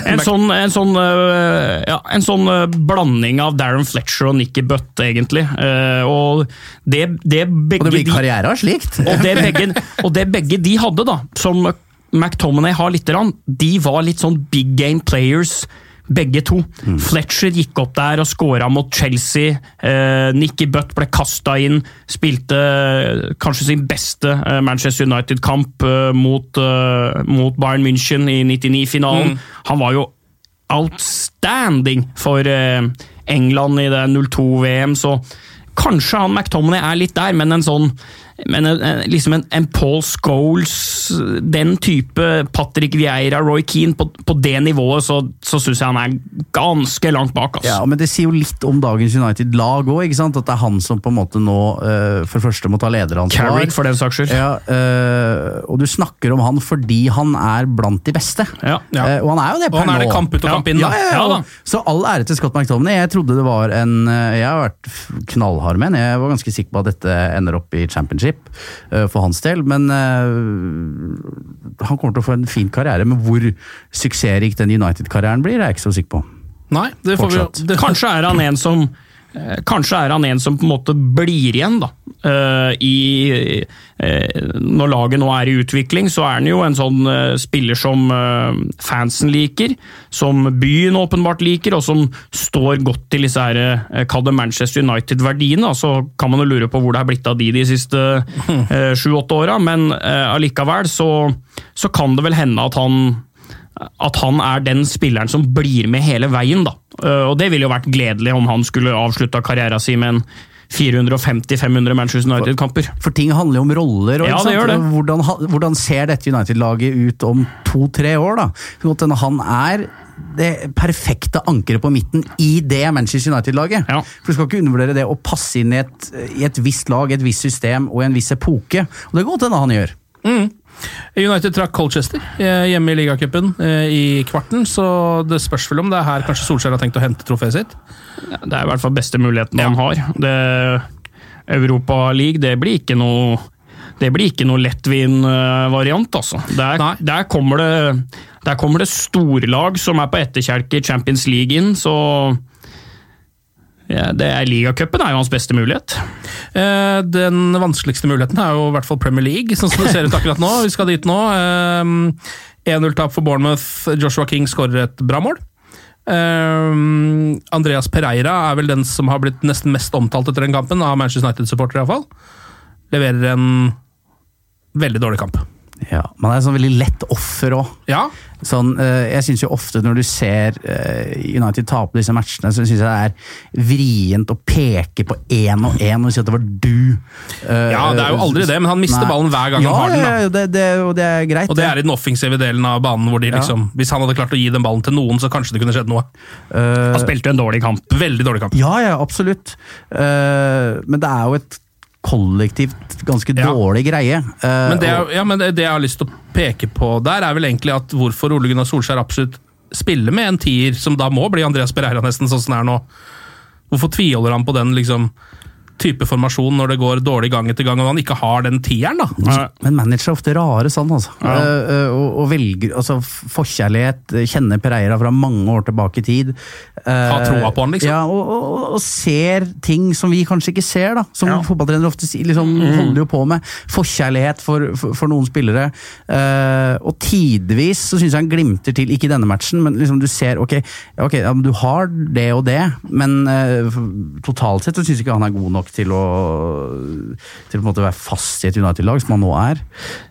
En sånn, en sånn, øh, ja, en sånn øh, blanding av Darren Fletcher og Nikki Butt, egentlig. Eh, og det, det begge Og det blir karriere av slikt! og det, begge, og det begge de hadde, da, som McTominay har litt, grann, de var litt sånn big game players begge to. Fletcher gikk opp der og skåra mot Chelsea. Eh, Nicky Butt ble kasta inn, spilte eh, kanskje sin beste eh, Manchester United-kamp eh, mot, mot Bayern München i 99-finalen. Han var jo outstanding for England i det 02-VM, så kanskje han McTominay er litt der, men en sånn men en, en- liksom en, en Paul Scholes, den type Patrick Vieira, Roy Keane, på, på det nivået, så, så syns jeg han er ganske langt bak. Altså. Ja, men Det sier jo litt om dagens United-lag òg, at det er han som på en måte nå eh, for det første må ta lederansvar. Carrick, for den saks skyld. Ja, eh, og du snakker om han fordi han er blant de beste. Ja. Ja. Eh, og han er jo det Og han er det nå. kamp ut og kamp inn, Ja, da. Så all ære til Scott McTominay. Jeg trodde det var en eh, Jeg har vært knallhard med han. Jeg var ganske sikker på at dette ender opp i championship eh, for hans del, men eh, han kommer til å få en fin karriere. Men hvor suksessrik den United-karrieren blir, er jeg ikke så sikker på. Nei, det får vi det, Kanskje er han en som Kanskje er han en som på en måte blir igjen, da. Eh, I, eh, når laget nå er i utvikling, så er han jo en sånn eh, spiller som eh, fansen liker, som byen åpenbart liker, og som står godt til disse her, eh, kall det Manchester United-verdiene. Så kan man jo lure på hvor det er blitt av de de siste eh, sju-åtte åra, men eh, allikevel så, så kan det vel hende at han at han er den spilleren som blir med hele veien. da. Uh, Og Det ville jo vært gledelig om han skulle avslutta karrieren sin med en 450-500 Manchester United-kamper. For ting handler jo om roller. Og, Ja, det gjør det. Hvordan, hvordan ser dette United-laget ut om to-tre år? da? Han er det perfekte ankeret på midten i det Manchester United-laget. Ja. For Du skal ikke undervurdere det å passe inn i et, i et visst lag, et visst system og i en viss epoke. Og Det er godt hende han gjør. United trakk Colchester eh, hjemme i ligacupen eh, i kvarten, så det spørs vel om det er her kanskje Solskjær har tenkt å hente trofeet sitt. Det er i hvert fall beste muligheten han har. Det, Europa League det blir ikke noe det blir ikke noe lettvin-variant, altså. Der, der, kommer det, der kommer det storlag som er på etterkjelke i Champions League inn, så ja, det er Ligacupen er jo hans beste mulighet. Eh, Den vanskeligste muligheten er jo i hvert fall Premier League, sånn som det ser ut akkurat nå. Vi skal dit nå. Eh, 1-0-tap for Bournemouth. Joshua King skårer et bra mål. Eh, Andreas Pereira er vel den som har blitt nesten mest omtalt etter den kampen, av Manchester United-supportere iallfall. Leverer en veldig dårlig kamp. Ja, Man er sånn veldig lett offer òg. Ja, Sånn, eh, jeg syns jo ofte når du ser eh, United tape disse matchene, så syns jeg det er vrient å peke på én og én og si at det var du. Eh, Ja, det er jo aldri det, men han mister nei. ballen hver gang han har den, da. Ja, det, det, og det er greit. og det er i den offensive delen av banen, hvor de liksom Hvis han hadde klart å gi den ballen til noen, så kanskje det kunne skjedd noe. Uh, Han spilte en dårlig kamp. Veldig dårlig kamp. Ja, ja, absolutt. Uh, men det er jo et kollektivt ganske Ja. dårlig greie. Uh, Men, det, og- er- ja, men det, det jeg har lyst til å peke på der, er vel egentlig at hvorfor Ole Gunnar Solskjær absolutt spiller med en tier, som da må bli Andreas Bereira, nesten sånn som det er nå. Hvorfor tviholder han på den liksom type formasjon når det går dårlig gang etter gang, og han ikke har den tieren, da? Men managere er ofte rare sånn, altså. Ja. Uh, og, og velger altså, Forkjærlighet, eh, kjenner Pereira fra mange år tilbake i tid. Uh, Har troa på han, liksom. Ja, og, og, og ser ting som vi kanskje ikke ser, da. Som Ja. fotballtrenere ofte liksom, Mm. holder jo på med. Forkjærlighet for, for, for noen spillere. Uh, og tidvis så syns jeg han glimter til, ikke i denne matchen, men liksom du ser ok, okay ja, men du har det og det, men totalt sett så syns jeg ikke han er god nok til å til å på en måte være fast i et United-lag, som han nå er.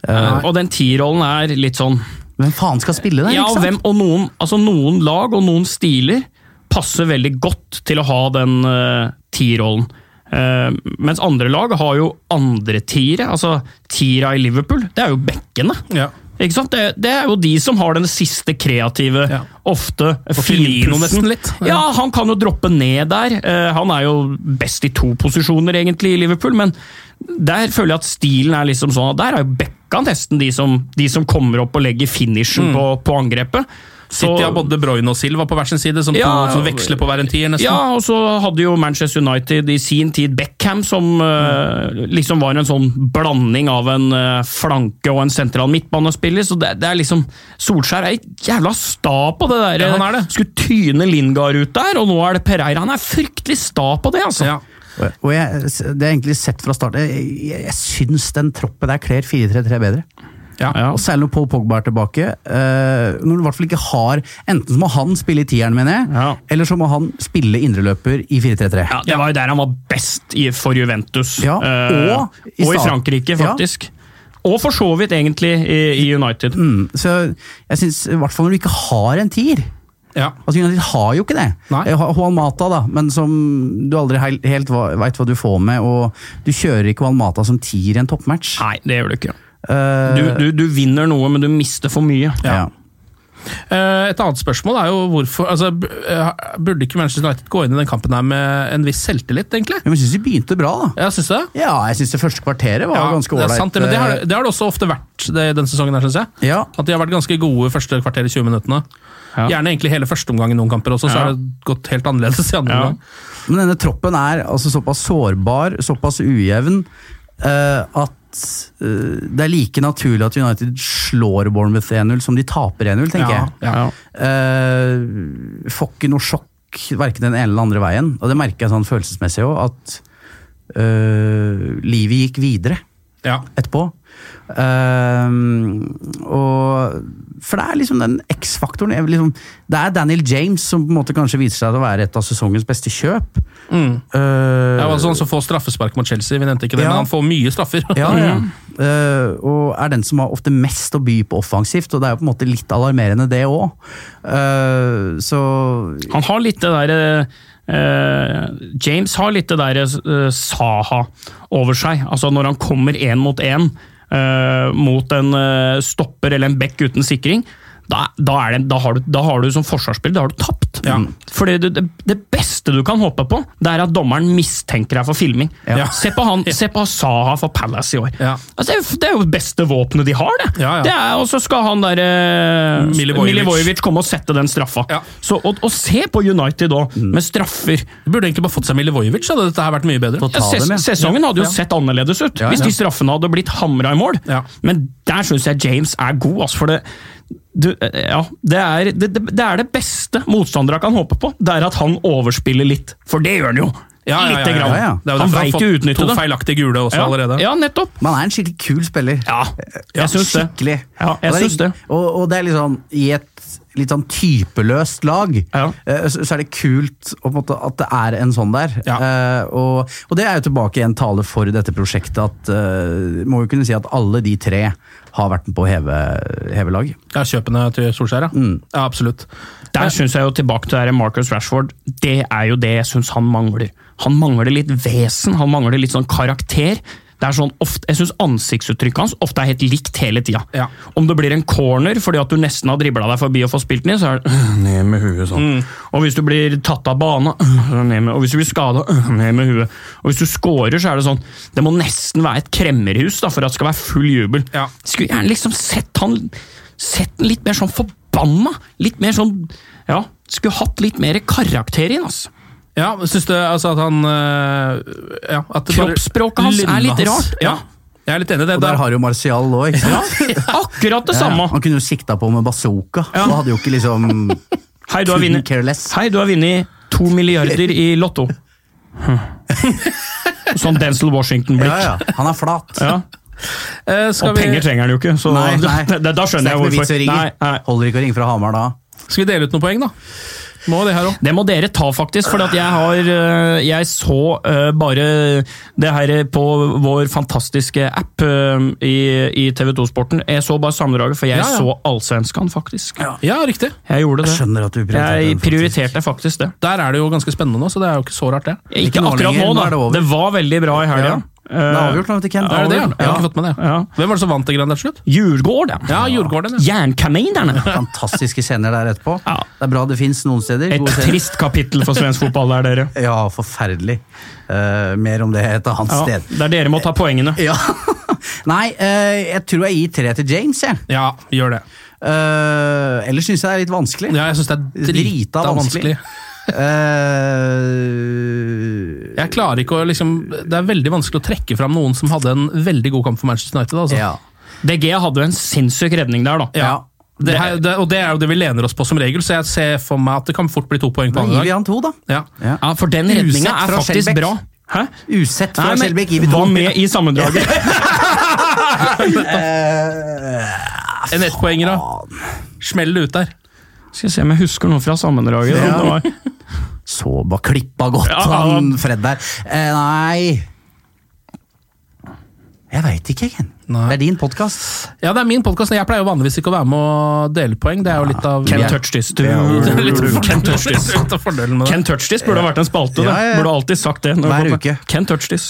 Uh, Og den T-rollen er litt sånn hvem faen skal spille den? Ja, ikke sant? hvem, og noen, altså noen lag og noen stiler passer veldig godt til å ha den uh, T-rollen. Uh, mens andre lag har jo andre tiere. Altså, tiera i Liverpool, det er jo bekkene. Ja. Ikke sant? Det, det er jo de som har den siste kreative, Ja. ofte nesten litt. Ja. Ja, han kan jo droppe ned der. Uh, han er jo best i to posisjoner, egentlig, i Liverpool, men der føler jeg at stilen er liksom sånn at der er jo bekka nesten de som, de som kommer opp og legger finishen på, på angrepet. City har både De Bruyne og Silva på hver sin side, som, Ja, to, som veksler på hver en tier, nesten. Ja, og så hadde jo Manchester United i sin tid Beckham, som eh, liksom var en sånn blanding av en eh, flanke og en sentral midtbanespiller. Så det, det er liksom Solskjær er jævla sta på det der. Ja, han er det. Skulle tyne Lingard ut der, og nå er det Pereira. Han er fryktelig sta på det, altså. Ja. Og jeg, det er egentlig sett fra start Jeg, jeg, jeg syns den troppen der kler 4-3-3 bedre. Ja. Ja. Og selv når Paul Pogba er tilbake. eh, når du i hvert fall ikke har Enten så må han spille i tieren, mener jeg, Ja. eller så må han spille indreløper i 4-3-3. Ja, det var jo der han var best i, for Juventus. Eh, og i og i Frankrike, faktisk. Og for så vidt egentlig i, i United. Mm, så jeg synes, i hvert fall når du ikke har en tier Ja. Altså, United har jo ikke det. Eh, Juan Mata, da, men som du aldri helt veit hva du får med. Og du kjører ikke Juan Mata som tier i en toppmatch. Nei, det gjør du ikke. Eh, Du, du, du vinner noe, men du mister for mye. ja. Eh, Et annet spørsmål er jo hvorfor altså, eh, Burde ikke Manchester United gå inn i den kampen her med en viss selvtillit, egentlig? Men jeg syns de begynte bra, da. Ja, syns du det? Ja, jeg syns det første kvarteret var Ja, ganske det ålreit. det, det har, det har det også ofte vært det, den sesongen, her, synes jeg. Ja. At de har vært ganske gode første kvarter i 20 minuttene. Ja. Gjerne egentlig hele første omgang i noen kamper også, så Ja. har det gått helt annerledes i andre Ja. omgang. Men denne troppen er altså såpass sårbar, såpass ujevn, uh, at eh, det er like naturlig at United slår Bournemouth 1-0 som de taper 1-0, tenker Ja, jeg. ja. Uh, får ikke noe sjokk verken den ene eller den andre veien. Og det merker jeg sånn følelsesmessig òg, at uh, livet gikk videre Ja. etterpå. Eh, og For det er liksom den X-faktoren liksom, Det er Daniel James som på en måte kanskje viser seg å være et av sesongens beste kjøp. Mm. Uh, Det var sånn som får straffespark mot Chelsea, vi nevnte ikke det, Ja. men han får mye straffer. ja, ja. Uh, og er den som har ofte mest å by på offensivt, og det er jo på en måte litt alarmerende det òg. så Han har litt det derre eh, James har litt det eh, Saha over seg. Altså Når han kommer én mot én eh, mot en uh, stopper eller en back uten sikring, da, da, det, da, har du, da har du som forsvarsspiller da har du tapt. Ja. Fordi det, det, det beste du kan håpe på, det er at dommeren mistenker deg for filming. Ja. Se, på han, se på Saha for Palace i år. Ja. Altså, det, er jo, beste våpenet de har, det. Ja, ja. det er, og så skal han der eh, Milivojevic. Komme og sette den straffa. Ja. Så, og, og se på United òg, med straffer. Du burde egentlig bare fått seg Milivojevic, så hadde dette her vært mye bedre. Ja, ses dem, ja. Sesongen hadde jo Ja. sett annerledes ut Ja, hvis de straffene hadde blitt hamra i mål. Ja. Men der syns jeg James er god. Altså, for det, du, eh, ja, det, er, det, det, det er det beste motstandere kan håpe på. Det er at han overspiller litt. For det gjør han jo! Ja, ja, ja, Lite grann. ja, ja. Det er Han veit jo utnytte det. feilaktige gule også Ja, allerede. ja, nettopp. Man er en skikkelig kul spiller. Ja, jeg syns det. Skikkelig. Ja, jeg Og det syns det. Og, og det er liksom i et litt sånn typeløst lag, Ja. eh, så, så er det kult å, på en måte, at det er en sånn der. Ja. Uh, og, og det er jo tilbake i en tale for dette prosjektet at uh, Må jo kunne si at alle de tre har vært med på å heve, heve lag. Ja, kjøpene til Solskjær, ja. Mm. ja absolutt. Der syns jeg jo tilbake til Marcus Rashford. Det er jo det jeg syns han mangler. Han mangler litt vesen, han mangler litt sånn karakter. Det er sånn ofte, jeg syns ansiktsuttrykket hans ofte er helt likt hele tida. Ja. Om det blir en corner fordi at du nesten har dribla deg forbi og får spilt den i, så er det ned med huet sånn. Og hvis du blir tatt av bane, ned med, og hvis du blir skada, ned med huet. Og hvis du scorer, så er det sånn Det må nesten være et kremmerhus da, for at det skal være full jubel. Ja. Skulle gjerne liksom sett han Sett den litt mer sånn forbanna. Litt mer sånn Ja, skulle hatt litt mer karakter i den, altså. Ja, Syns du altså at han øh, ja, at Kroppsspråket hans er litt rart, ja. Jeg er litt enig i det. Og der har jo Martial òg, ikke sant? Akkurat det Ja, samme! Han kunne jo sikta på med bazooka. Ja. Og hadde jo ikke liksom Hei, du har vunnet to milliarder i Lotto. Sånn Denzil Washington-blikk. Ja, ja. Han er flat. Ja. Eh, skal, Og penger trenger han jo ikke, så Nei, nei. Da, da, skjønner er jeg hvorfor. Nei, nei. Holder ikke å ringe fra Hamar da. skal vi dele ut noen poeng, da? Må det her òg. Det må dere ta, faktisk. For jeg har øh, Jeg så øh, bare det her på vår fantastiske app øh, i, i TV2-sporten. Jeg så bare sammendraget, for jeg Ja, ja. så Allsvenskan, faktisk. Ja, riktig. Jeg gjorde Jeg skjønner at du prioriterte Jeg den, faktisk. prioriterte faktisk det. Der er det jo ganske spennende nå, så det er jo ikke så rart, det. Ikke, Ikke akkurat nå, da. det. Det var veldig bra i helga. Det er avgjort nå til Kent. Er det det? ja? Jeg har ikke fått med det. Ja. Hvem var det som vant det greiene der til slutt? Djurgården. Ja, Djurgården. Ja. Jernkaninerne. Fantastiske scener der etterpå. Ja. Det er bra det fins noen steder. Et trist kapittel for svensk fotball der, dere. Ja, forferdelig. Uh, mer om det et annet Ja, sted. der dere må ta poengene. Ja. Nei, uh, jeg tror jeg gir tre til James, jeg. ja, gjør det. Uh, ellers syns jeg det er litt vanskelig. Ja, jeg syns det er Drita drita vanskelig. Eh, Jeg klarer ikke å liksom Det er veldig vanskelig å trekke fram noen som hadde en veldig god kamp for Manchester United. Altså. ja. DG hadde jo en sinnssyk redning der, da. Ja. Det, her, det, og det er jo det vi lener oss på som regel, så jeg ser for meg at det kan fort bli to poeng på andre vi dag. han to, da. Ja. Ja. Ja, For den redninga er faktisk Kjellbæk. bra. Hæ? Usett fra Skjelbæk. Var med i sammendraget. En ettpoenger, da. Smell det ut der. Skal jeg se om jeg husker noe fra sammendraget. Ja. Så bare klippa godt, Ja, han Fred der. Eh, nei Jeg veit ikke, Ken. Nei. Det er din podkast. Ja, det er min podkast. Jeg pleier jo vanligvis ikke å være med å dele poeng. Det er jo litt av Ken touch this. Ken touch this. litt av fordelen med det. Ken touch burde ha vært en spalte. Ja, ja, ja. Burde alltid sagt det. Hver uke. Ken touch this.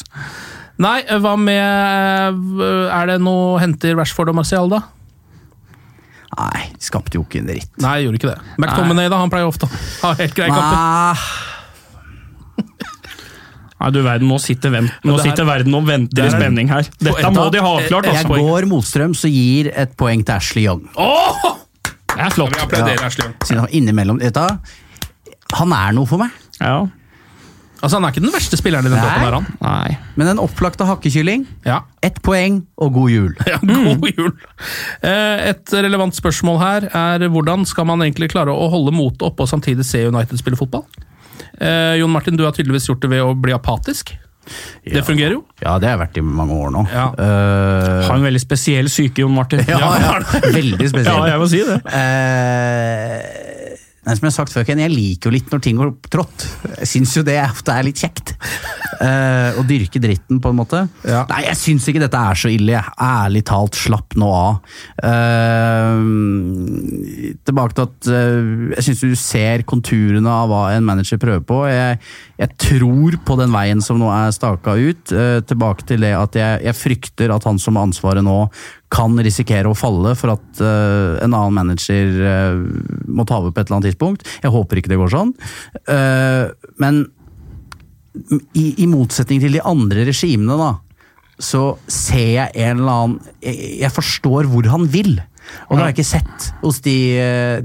Nei, hva med Er det noe henter Rashford og Marcial, da? Nei, skapte jo ikke en dritt. Nei, gjorde ikke det. McTominay, da? Han pleier ofte å ha helt greie kamper. Nei, Nei, du verden, nå sitter, vent, nå her- sitter verden og venter i spenning her. Dette må de ha avklart. jeg går motstrøms og gir et poeng til Ashley Young. Det er flott. Vi applauderer Ashley Young. Siden han innimellom vet du, Han er noe for meg. Ja. Altså, Han er ikke den verste spilleren i den toppen. her, han. Nei. Men en opplagte hakkekylling, Ja. ett poeng og god jul. Ja, God jul! Eh, Et relevant spørsmål her er hvordan skal man egentlig klare å holde motet oppe og samtidig se United spille fotball? Eh, Jon Martin, du har tydeligvis gjort det ved å bli apatisk. Det fungerer jo. Ja, det har jeg vært i mange år nå. Ja. Uh, Har en veldig spesiell syke, Jon Martin. ja, ja, veldig spesiell. Ja, jeg må si det. Eh, nei, som jeg har sagt før, jeg liker jo litt når ting går trått. Jeg syns jo det ofte er litt kjekt. Uh, å dyrke dritten, på en måte. Ja. Nei, jeg syns ikke dette er så ille. Ærlig talt, slapp nå av. Uh, tilbake til at uh, jeg syns du ser konturene av hva en manager prøver på. Jeg, jeg tror på den veien som nå er staka ut. Tilbake til det at jeg, jeg frykter at han som har ansvaret nå, kan risikere å falle for at uh, en annen manager uh, må ta over på et eller annet tidspunkt. Jeg håper ikke det går sånn. Uh, men i, i motsetning til de andre regimene, da, så ser jeg en eller annen Jeg, jeg forstår hvor han vil. Og det har jeg ikke sett hos de,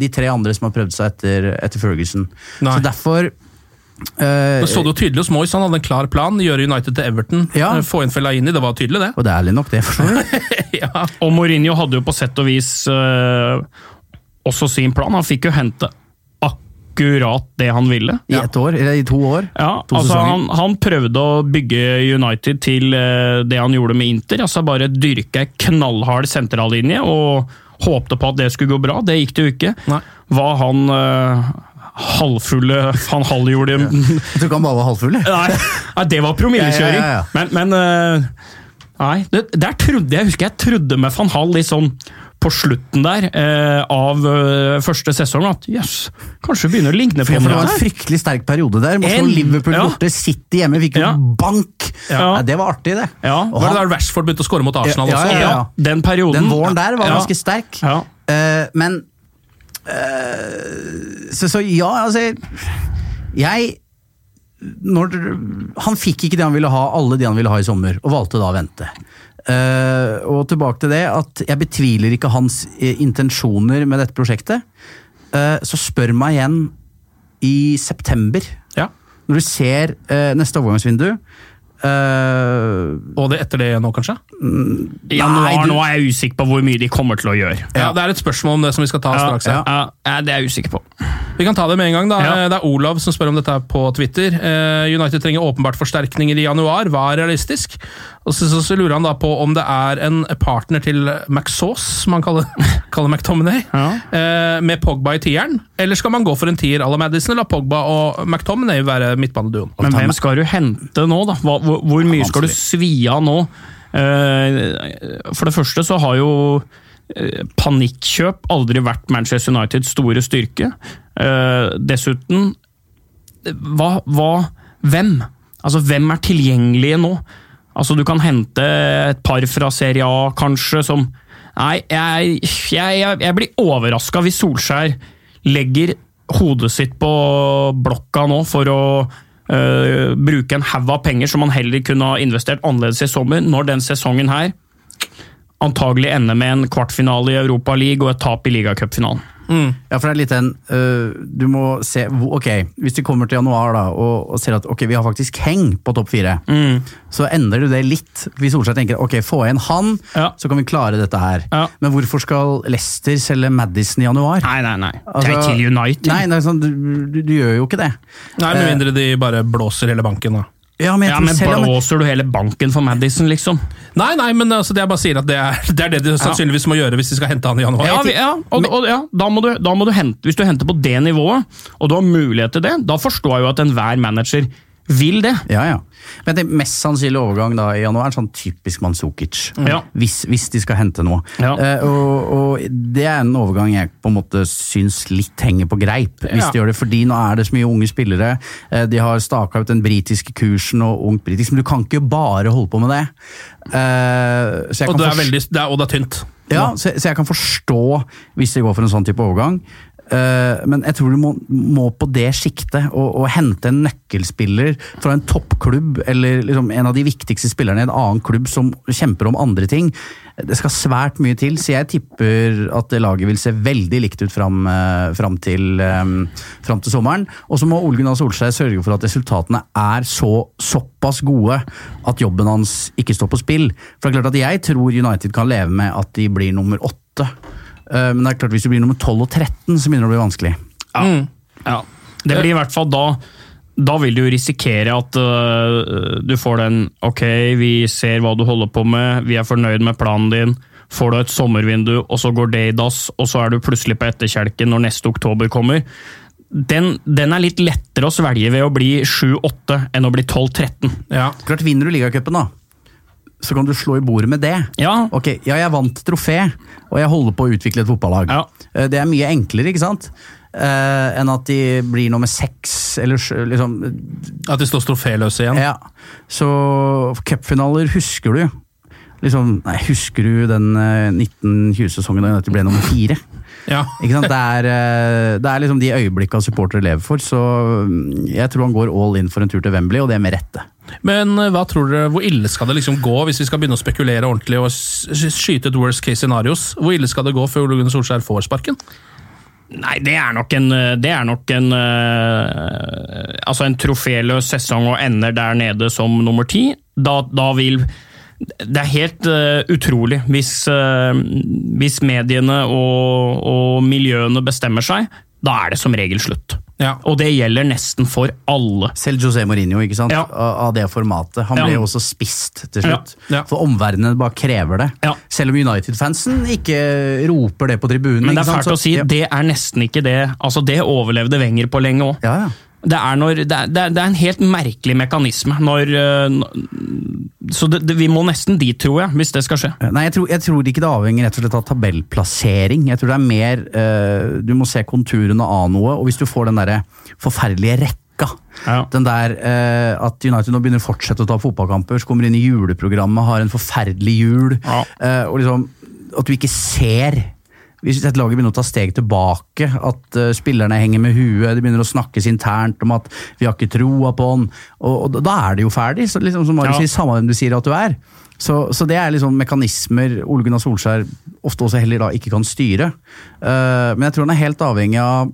de tre andre som har prøvd seg etter, etter Ferguson. Nei. Så derfor eh, Det så det jo tydelig hos Moyes. Han hadde en klar plan. Gjøre United til Everton. Ja. eh, Få inn Fellaini. Det var tydelig, det. Og det er ærlig nok, det. ja. Og Mourinho hadde jo på sett og vis uh, også sin plan. Han fikk jo hente akkurat det han ville. I ett år, eller i to år. Ja, To altså han, han prøvde å bygge United til uh, det han gjorde med Inter. altså Bare dyrke ei knallhard sentrallinje og håpte på at det skulle gå bra. Det gikk det jo ikke. Nei. Hva han eh, halvfulle van Hall gjorde Jeg tror ikke han bare var halvfull. Nei, nei, det var promillekjøring. Ja, ja, ja, ja. Men, men eh, Nei, det, der trodde jeg husker jeg trodde med van Hall litt sånn på slutten der eh, av eh, første sesong at jøss, kanskje begynner å ligne på For det var en fryktelig sterk periode der. Må slå En- Liverpool ja. borte, City hjemme, fikk jo Ja. bank! Ja. Det var artig, det. Ja, Og Var det der Rashford begynte å skåre mot Arsenal Ja, også? ja, ja. Ja, den perioden. Den våren der var Ja. ganske sterk. Ja. Eh, men eh, så, så ja, altså Jeg når, Han fikk ikke det han ville ha, alle de han ville ha i sommer, og valgte da å vente. Uh, og tilbake til det at jeg betviler ikke hans eh, intensjoner med dette prosjektet. Uh, så spør meg igjen i september, Ja. når du ser neste overgangsvindu. Eh, Og det etter det nå, kanskje? Ja, januar Nei, du- nå er jeg usikker på hvor mye de kommer til å gjøre. Ja, Det er et spørsmål om det som vi skal ta Ja, straks. ja, ja, det er jeg usikker på. Vi kan ta det med en gang. da. Ja. Det er Olav som spør om dette på Twitter. Uh, United trenger åpenbart forsterkninger i januar. Hva er realistisk? Og så, så, så lurer han da på om det er en partner til McSauce, som han kaller, kaller McTominay, Ja. eh, med Pogba i tieren. Eller skal man gå for en tier à la Madison, la Pogba og McTominay være midtbaneduoen? Men hvem skal du hente nå, da? Hva, hvor, hvor mye skal du svi av nå? Eh, For det første så har jo eh, panikkjøp aldri vært Manchester Uniteds store styrke. Eh, Dessuten, hva, hva Hvem? Altså, hvem er tilgjengelige nå? Altså, du kan hente et par fra Serie A, kanskje, som Nei, jeg, jeg, jeg blir overraska hvis Solskjær legger hodet sitt på blokka nå for å øh, bruke en haug av penger som man heller kunne ha investert annerledes i sommer, når den sesongen her antagelig ender med en kvartfinale i Europa League og et tap i ligacupfinalen. Ja, for det er litt en uh, Du må se Ok, hvis du kommer til januar da og, og ser at ok, vi har faktisk heng på topp fire, Mm. så endrer du det litt. Hvis Solskjær tenker ok, få igjen han, Ja. så kan vi klare dette her. Ja. Men hvorfor skal Leicester selge Madison i januar? Nei, nei, nei. Altså, til United. Nei, er sånn, du, du, du gjør jo ikke det. Nei, Med mindre de bare blåser hele banken, da. Ja, men Ja, men selv om blåser du hele banken for Madison, liksom? Nei, nei, men altså, det jeg bare sier at det er, det er det de sannsynligvis må gjøre hvis de skal hente han i januar. Ja, vi, ja, og, og, ja da, må du, da må du hente Hvis du henter på det nivået, og du har mulighet til det, da forstår jeg jo at enhver manager vil det. Ja, ja. Men det mest sannsynlige overgang da i januar er sånn typisk Manzukic. Ja. Hvis, hvis de skal hente noe. Ja. Uh, og, og det er en overgang jeg på en måte syns litt henger på greip, hvis Ja. de gjør det. Fordi nå er det så mye unge spillere. Uh, de har staka ut den britiske kursen og ungt britisk, men du kan ikke bare holde på med det. Uh, Og kan det er, veldig, det er, og det er tynt. ja, så, så jeg kan forstå hvis de går for en sånn type overgang. Eh, men jeg tror du må, må på det sjiktet og hente en nøkkelspiller fra en toppklubb eller liksom en av de viktigste spillerne i en annen klubb som kjemper om andre ting. Det skal svært mye til, så jeg tipper at laget vil se veldig likt ut fram, eh, fram, til, eh, fram til sommeren. Og så må Ole Gunnar Solskjær sørge for at resultatene er så, såpass gode at jobben hans ikke står på spill. For det er klart at jeg tror United kan leve med at de blir nummer åtte. Eh, Men det er klart hvis du blir nummer 12 og 13, så begynner det å bli vanskelig. Ja. Det blir i hvert fall da Da vil du jo risikere at uh, du får den Ok, vi ser hva du holder på med, vi er fornøyd med planen din. Får du et sommervindu, og så går det i dass, og så er du plutselig på etterkjelken når neste oktober kommer. Den, den er litt lettere å svelge ved å bli 7-8 enn å bli 12-13. Ja. Klart Vinner du ligacupen, da, så kan du slå i bordet med det. Ja, Ok, ja, jeg vant trofé, og jeg holder på å utvikle et fotballag. Ja. Eh, Det er mye enklere, ikke sant? Uh, enn at de blir nummer seks, eller liksom At de står troféløse igjen. Ja. Så cupfinaler husker du. Liksom, nei, husker du den eh, 1920-sesongen da de ble nummer fire? Ja. Ikke sant? Det er, eh, det er liksom de øyeblikka supportere lever for, så mm, jeg tror han går all in for en tur til Wembley, og det med rette. Men eh, hva tror dere, hvor ille skal det liksom gå hvis vi skal begynne å spekulere ordentlig og skyte et worst case scenarios? Hvor ille skal det gå før Ole Gunnar Solskjær får sparken? Nei, det er nok en, det er nok en øh, Altså en troféløs sesong og ender der nede som nummer ti. Da, da vil Det er helt uh, utrolig hvis, uh, hvis mediene og, og miljøene bestemmer seg. Da er det som regel slutt. Ja. Og det gjelder nesten for alle. Selv José Mourinho, ikke sant? Ja. Av, det formatet. Han Ja. ble jo også spist til slutt. Ja. Ja. For omverdenen bare krever det. Ja. Selv om United-fansen ikke roper det på tribunen. Men det er fælt å si, ja. det er nesten ikke det. Altså, det overlevde Wenger på lenge òg. Det er, når, det, er, det er- en helt merkelig mekanisme. Når, øh, så det, vi må nesten dit, tror jeg, hvis det skal skje. Nei, jeg tror, jeg tror ikke det avhenger rett og slett av tabellplassering. Jeg tror det er mer uh, Du må se konturene av noe, og hvis du får den derre forferdelige rekka Ja. Den der uh, at United nå begynner å fortsette å ta fotballkamper, så kommer inn i juleprogrammet, har en forferdelig jul, Ja. Uh, og liksom At du ikke ser hvis et lag begynner å ta steg tilbake, at uh, spillerne henger med huet, det begynner å snakkes internt om at vi har ikke troa på han, og, og da er det jo ferdig. Så liksom, som Marius Ja. sier, samme hvem du sier at du er. Så, så det er liksom mekanismer Ole Gunnar Solskjær ofte også heller da ikke kan styre. Uh, men jeg tror han er helt avhengig av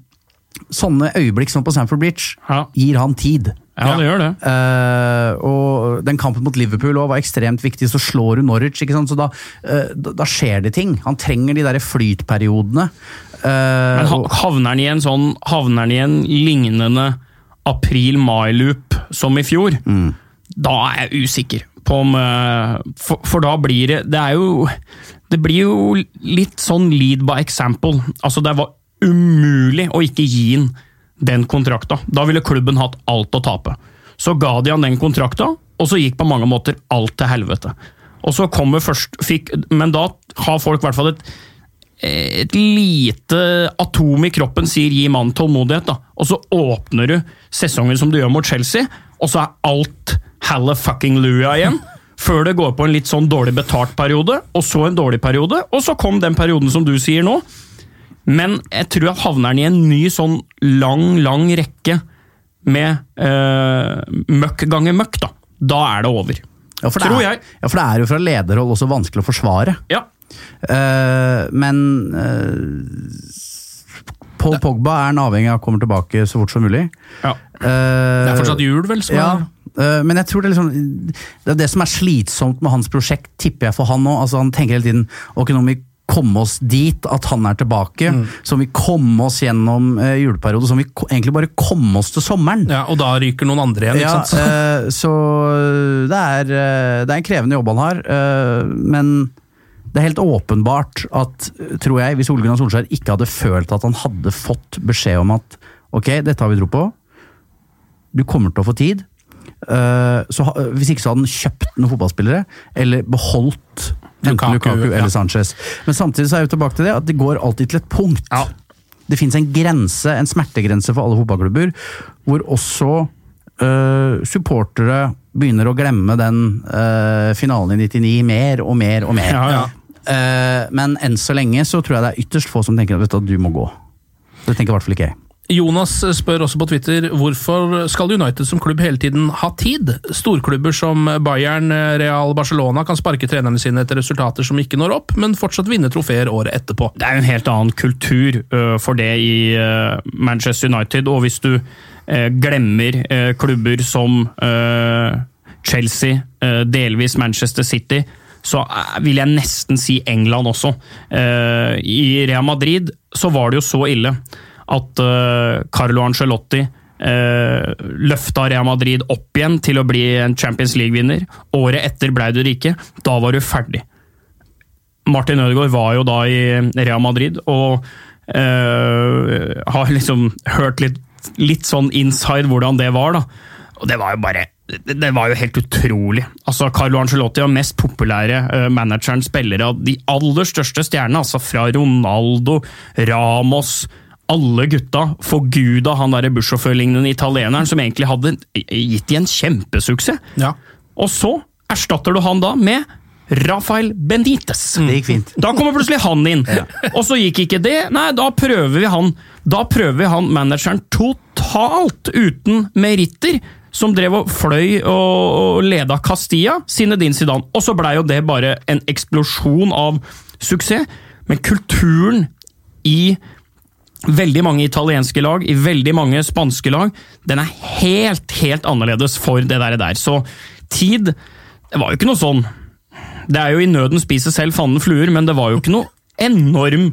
sånne øyeblikk som på Sanford Bridge. Ja. Gir han tid. Ja, det gjør det. Uh, og den kampen mot Liverpool også var ekstremt viktig, så slår du Norwich, ikke sant? så da, uh, da, skjer det ting. Han trenger de der flytperiodene. Uh, Men havner han i en sånn Havner han i en lignende april-mai-loop som i fjor, da er jeg usikker på om for, for da blir det Det er jo Det blir jo litt sånn lead by example. Altså, det var umulig å ikke gi han den kontrakta. Da ville klubben hatt alt å tape. Så ga de han den kontrakta, og så gikk på mange måter alt til helvete. Og så kommer først fikk, Men da har folk i hvert fall et et lite atom i kroppen sier 'gi mannen tålmodighet', da. og så åpner du sesongen som du gjør mot Chelsea, og så er alt halla fucking lua igjen. Før det går på en litt sånn dårlig betalt periode, og så en dårlig periode, og så kom den perioden som du sier nå. Men jeg tror jeg havner den i en ny sånn lang, lang rekke med eh, møkk ganger møkk, da. Da er det over. ja, for det tror er, jeg. Ja, for det er jo fra lederhold også vanskelig å forsvare. Ja. Uh, men uh, Paul Pogba er en avhengig av å komme tilbake så fort som mulig. ja. Uh, Det er fortsatt jul, vel? Som Ja, men jeg tror det er liksom Det er det som er slitsomt med hans prosjekt, tipper jeg for han nå. Altså, han tenker hele tiden ok, nå må vi komme oss dit at han er tilbake. Som vil komme oss gjennom uh, juleperioden. Som vil egentlig bare komme oss til sommeren. Ja, og da ryker noen andre igjen, Ja, ikke sant? eh, så det er, eh, det er en krevende jobb han har, eh, men det er helt åpenbart at, tror jeg, hvis Ole Gunnar Solskjær ikke hadde følt at han hadde fått beskjed om at ok, dette har vi tro på, du kommer til å få tid, eh, så, hvis ikke så hadde han kjøpt noen fotballspillere, eller beholdt Lukaku, Lukaku, ja. eller Sanchez. Men samtidig så er vi tilbake til det at det går alltid til et punkt. Ja. Det fins en grense, en smertegrense for alle fotballklubber, hvor også øh, supportere begynner å glemme den øh, finalen i 99 mer og mer og mer. Ja, ja. Eh, men enn så lenge så tror jeg det er ytterst få som tenker at du, du må gå. Det tenker i hvert fall ikke jeg. Jonas spør også på Twitter hvorfor skal United som klubb hele tiden ha tid? Storklubber som Bayern, Real, Barcelona kan sparke trenerne sine etter resultater som ikke når opp, men fortsatt vinne trofeer året etterpå. Det er en helt annen kultur for det i Manchester United, og hvis du glemmer klubber som Chelsea, delvis Manchester City, så vil jeg nesten si England også. I Real Madrid så var det jo så ille at øh, Carlo Ancelotti uh, løfta Real Madrid opp igjen til å bli en Champions League-vinner. Året etter ble du ikke. Da var du ferdig. Martin Ødegaard var jo da i Real Madrid, og uh, har liksom hørt litt, litt sånn inside hvordan det var, da. Og det var jo bare det var jo helt utrolig. Altså, Carlo Ancelotti var mest populære uh, manageren spillere av de aller største stjernene. altså Fra Ronaldo, Ramos Alle gutta forguda han derre bussjåførlignende italieneren som egentlig hadde gitt de en kjempesuksess. Ja. Og så erstatter du han da med Rafael Benitez. Det gikk fint. Da kommer plutselig han inn. Og så gikk ikke det. Nei, da prøver vi han Da prøver vi han manageren totalt uten meritter, som drev og fløy og leda Castilla, Zinedine Zidane. Og så blei jo det bare en eksplosjon av suksess. Men kulturen i veldig mange italienske lag, i veldig mange spanske lag, den er helt, helt annerledes for det der. der. Så tid Det var jo ikke noe sånn det er jo i nøden spiser selv fanden fluer, men det var jo ikke noe enorm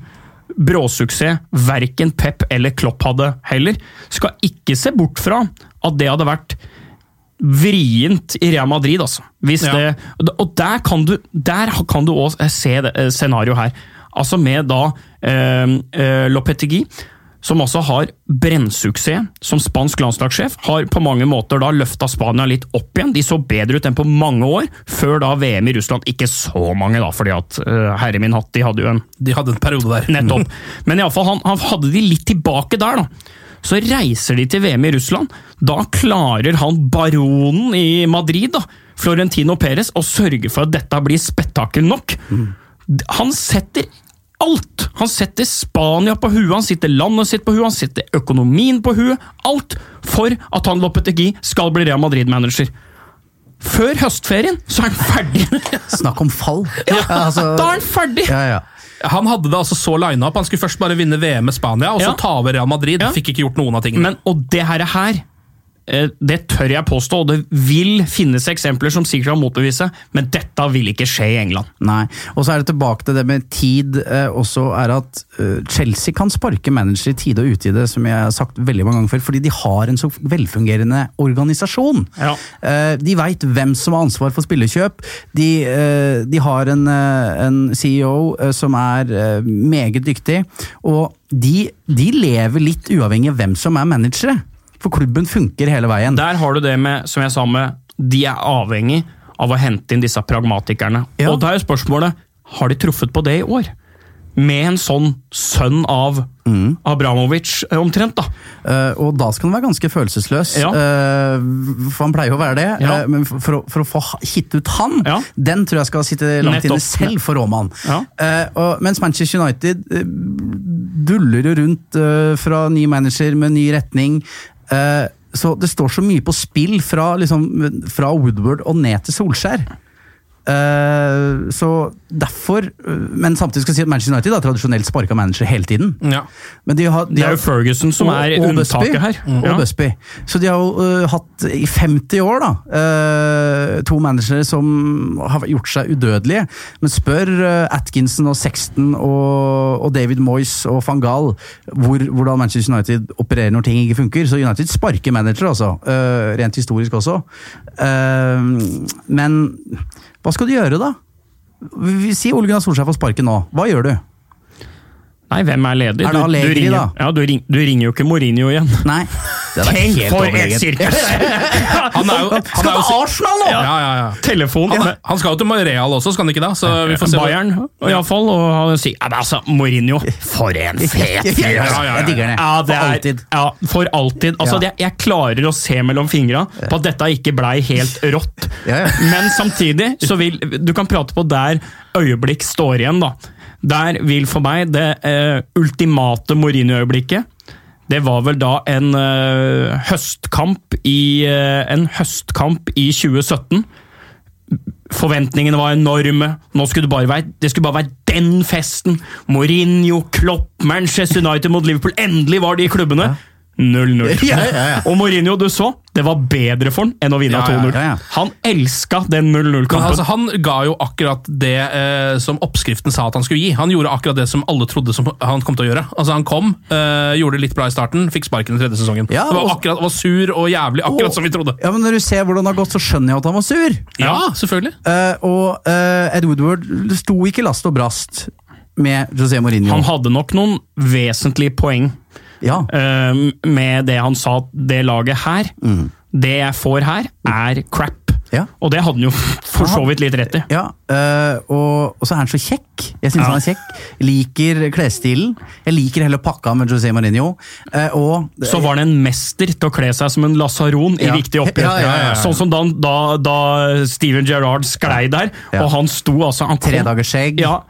bråsuksess verken Pep eller Klopp hadde heller. Skal ikke se bort fra at det hadde vært vrient i Real Madrid, altså. Hvis Ja. det, og der kan du der kan du også se eh, scenarioet her. Altså med da eh, eh, Lopetegui, som også har brennsuksess som spansk landslagssjef, har på mange måter da løfta Spania litt opp igjen. De så bedre ut enn på mange år, før da VM i Russland. Ikke så mange, da, fordi at eh, herre min hatt, de hadde jo en De hadde en periode der. Nettopp. Men iallfall, han, han hadde de litt tilbake der, da. Så reiser de til VM i Russland. Da klarer han baronen i Madrid, da, Florentino Perez, å sørge for at dette blir spetakkel nok. Han setter alt! Han setter Spania på huet, han setter landet sitt på huet, han setter økonomien på huet. Alt for at han Lopetegui skal bli Real Madrid-manager. Før høstferien så er han ferdig! Snakk om fall. Ja, altså- da er han ferdig! Ja, ja. Han hadde det altså så lina opp. Han skulle først bare vinne VM med Spania, og så Ja. ta over Real Madrid. Ja. Fikk ikke gjort noen av tingene. Men, og det her, her eh, det tør jeg påstå, og det vil finnes eksempler som sikkert kan motbevise, men dette vil ikke skje i England. Nei. Og så er det tilbake til det med tid eh, også, er at eh, Chelsea kan sparke manager i tide og utide, som jeg har sagt veldig mange ganger før, fordi de har en så velfungerende organisasjon. Ja. Eh, de veit hvem som har ansvar for spillekjøp. De, eh, de har en, eh, en CEO eh, som er eh, meget dyktig, og de, de lever litt uavhengig av hvem som er managere. For klubben funker hele veien. Der har du det med, som jeg sa med, de er avhengig av å hente inn disse pragmatikerne. Ja. Og da er spørsmålet, har de truffet på det i år? Med en sånn sønn av Abramovic, eh, omtrent, da. Uh, og da skal han være ganske følelsesløs, Ja. uh, for han pleier jo å være det. Ja. Uh, men for, for, å, få hitt ut han, Ja. den tror jeg skal sitte langt inne selv for Råman. Ja. Eh, og, mens Manchester United duller jo rundt fra ny manager med ny retning. Eh, så det står så mye på spill fra, liksom, fra Woodward og ned til Solskjær. Eh, så derfor eh, Men samtidig skal jeg si at Manchester United har tradisjonelt sparka manager hele tiden. Ja. Men de har, de Det er jo Ferguson som er unntaket her. Og Ja. Busby. Så de har jo uh, hatt i 50 år da, uh, to managere som har gjort seg udødelige. Men spør Atkinson og Sexton og, og David Moyes og van Gaal hvor, hvordan Manchester United opererer når ting ikke funker. Så United sparker manager, altså. rent historisk også. Men hva skal du gjøre, da? Si Ole Gunnar Solskjær får sparken nå. Hva gjør du? Nei, hvem er ledig? Er det Du- du ringer- da? Ja, du, ring, du ringer jo ikke Mourinho igjen. Nei. Tenk helt for et sirkus! Han er jo, han Skal til Arsenal nå?! Ja, ja, ja. Telefon. Han, han skal jo til Real også, skal han ikke da? Så vi får se. Bayern, iallfall. Og han sier ja, men altså, Mourinho, for en fet fyr! Ja, ja, ja. Jeg digger det. Ja, det For alltid. Ja, for alltid. Altså, Ja. jeg, jeg klarer å se mellom fingra på at dette ikke blei helt rått. Ja, ja. Men samtidig så vil Du kan prate på der øyeblikk står igjen, da. Der vil for meg det eh, ultimate Mourinho-øyeblikket det var vel da en eh, høstkamp i eh, En høstkamp i 2017. Forventningene var enorme. Nå skulle det, bare være, det skulle bare være den festen! Mourinho, Klopp, Manchester United mot Liverpool. Endelig var de klubbene! klubbene! 0-0. Ja, ja, ja. Og Mourinho, du så, det var bedre for han enn å vinne Ja, ja, 2-0. ja, ja. Han elska den 0-0-kampen. altså, han ga jo akkurat det eh, som oppskriften sa at han skulle gi. Han gjorde akkurat det som alle trodde som han kom til å gjøre. Altså Han kom, eh, gjorde det litt bra i starten, fikk sparken i tredje sesongen. Ja, det var akkurat, var sur og jævlig, akkurat som vi trodde. Ja, men Når du ser hvordan det har gått, så skjønner jeg at han var sur. Ja, selvfølgelig. Eh, og eh, Ed Woodward sto ikke last og brast med José Mourinho. Han hadde nok noen vesentlige poeng ja. eh, med det han sa at det laget her, det jeg får her, er crap. Ja. Og det hadde han jo for så vidt litt rett i. Ja, eh, og, og så er han så kjekk. Jeg syns Ja. han er kjekk. Liker klesstilen. Jeg liker hele pakka med José Mourinho. Eh, og Så var han en mester til å kle seg som en lasaron i viktige oppgjør. Sånn som da, da, da Steven Gerrard sklei der, og han sto altså han kom- Tre dagers skjegg. Ja,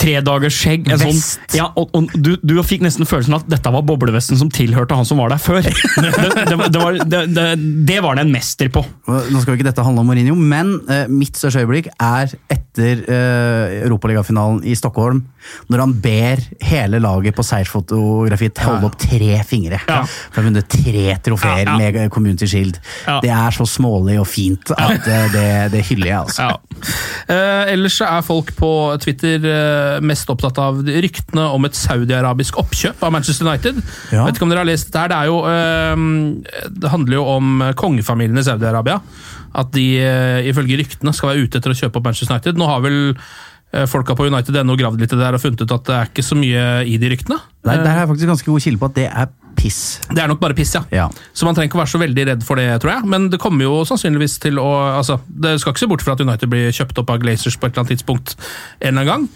tre dagers skjegg. En sånn, Vest. ja, og, og du, du fikk nesten følelsen at dette var boblevesten som tilhørte han som var der før. Det, det, det, var, det, var det en mester på. Nå skal ikke dette handle om Mourinho, men eh, mitt største øyeblikk er etter uh, Europaligafinalen i Stockholm, når han ber hele laget på seiersfotografiet holde opp tre fingre. Ja. For å vunnet tre trofeer Ja, ja. med Community Shield. Det er så smålig og fint at eh, det, det hyller jeg, altså. Eh, ellers er folk på Twitter eh, mest opptatt av ryktene om et saudi-arabisk oppkjøp av Manchester United. Vet ikke om dere har lest det her. Det, er jo, eh, det handler jo om kongefamilien i Saudi-Arabia. At de eh, ifølge ryktene skal være ute etter å kjøpe opp Manchester United. Nå har vel eh, folka på United ennå gravd litt i det der og funnet ut at det er ikke så mye i de ryktene. Nei, Der er jeg faktisk ganske god kilde på at det er piss. Det er nok bare piss, ja. Ja. Så man trenger ikke være så veldig redd for det, tror jeg. Men det kommer jo sannsynligvis til å altså, Det skal ikke se bort fra at United blir kjøpt opp av Glazers på et eller annet tidspunkt en eller annen gang.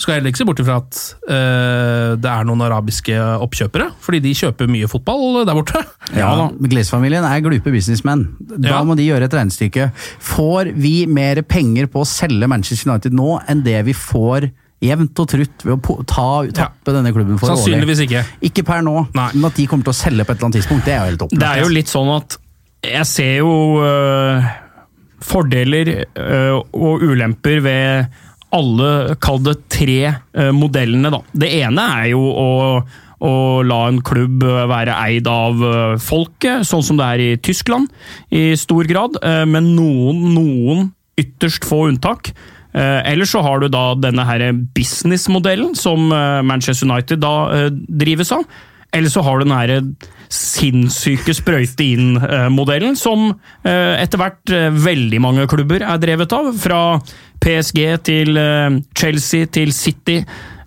Skal heller ikke se bort fra at uh, det er noen arabiske oppkjøpere, fordi de kjøper mye fotball der borte. Ja, Glaze-familien er glupe businessmenn. Da Ja. må de gjøre et regnestykke. Får vi mer penger på å selge Manchester United nå enn det vi får jevnt og trutt ved å ta, tappe denne klubben for årlig? Sannsynligvis ikke. Ikke per nå, Nei. men at de kommer til å selge på et eller annet tidspunkt, det er jo helt opplagt. Det er jo litt sånn at jeg ser jo øh, fordeler øh, og ulemper ved alle, kall det tre øh, modellene, da. Det ene er jo å, å la en klubb øh, være eid av øh, folket, sånn som det er i Tyskland i stor grad, med noen, noen ytterst få unntak. Eller så har du da denne her businessmodellen som eh, Manchester United da eh, drives av. Eller så har du den her sinnssyke sprøyte inn-modellen, som eh, etter hvert eh, veldig mange klubber er drevet av. Fra PSG til eh, Chelsea til City.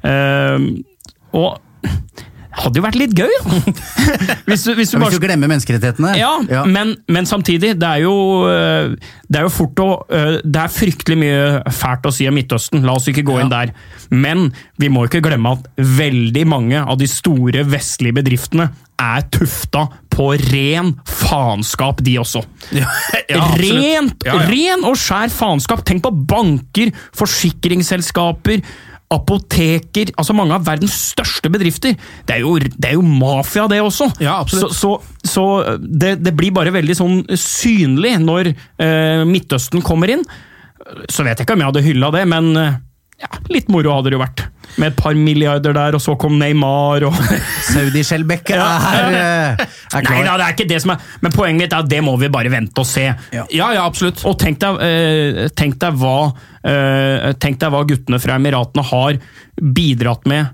Eh, Og hadde jo vært litt gøy! Hvis du, hvis du bare du glemmer menneskerettighetene ja, Men, men samtidig, det er jo øh, Det er jo fort å øh, Det er fryktelig mye fælt å si om Midtøsten, la oss ikke gå inn der. Men vi må ikke glemme at veldig mange av de store vestlige bedriftene er tufta på ren faenskap, de også. Ja, ja, Rent, Ja, ja. ren og skjær faenskap! Tenk på banker, forsikringsselskaper, apoteker Altså mange av verdens største bedrifter. Det er jo, det er jo mafia, det også. Ja. Så, så, så det, det blir bare veldig sånn synlig når eh, Midtøsten kommer inn. så vet jeg ikke om jeg hadde hylla det, men eh, ja, litt moro hadde det jo vært. Med et par milliarder der, og så kom Neymar og Saudi-Skjellbekk er, er, klar. Nei da, det er ikke det som er Men poenget mitt er at det må vi bare vente og se. Ja, ja, absolutt. Og tenk deg, eh, tenk, deg hva, eh, tenk deg hva guttene fra Emiratene har bidratt med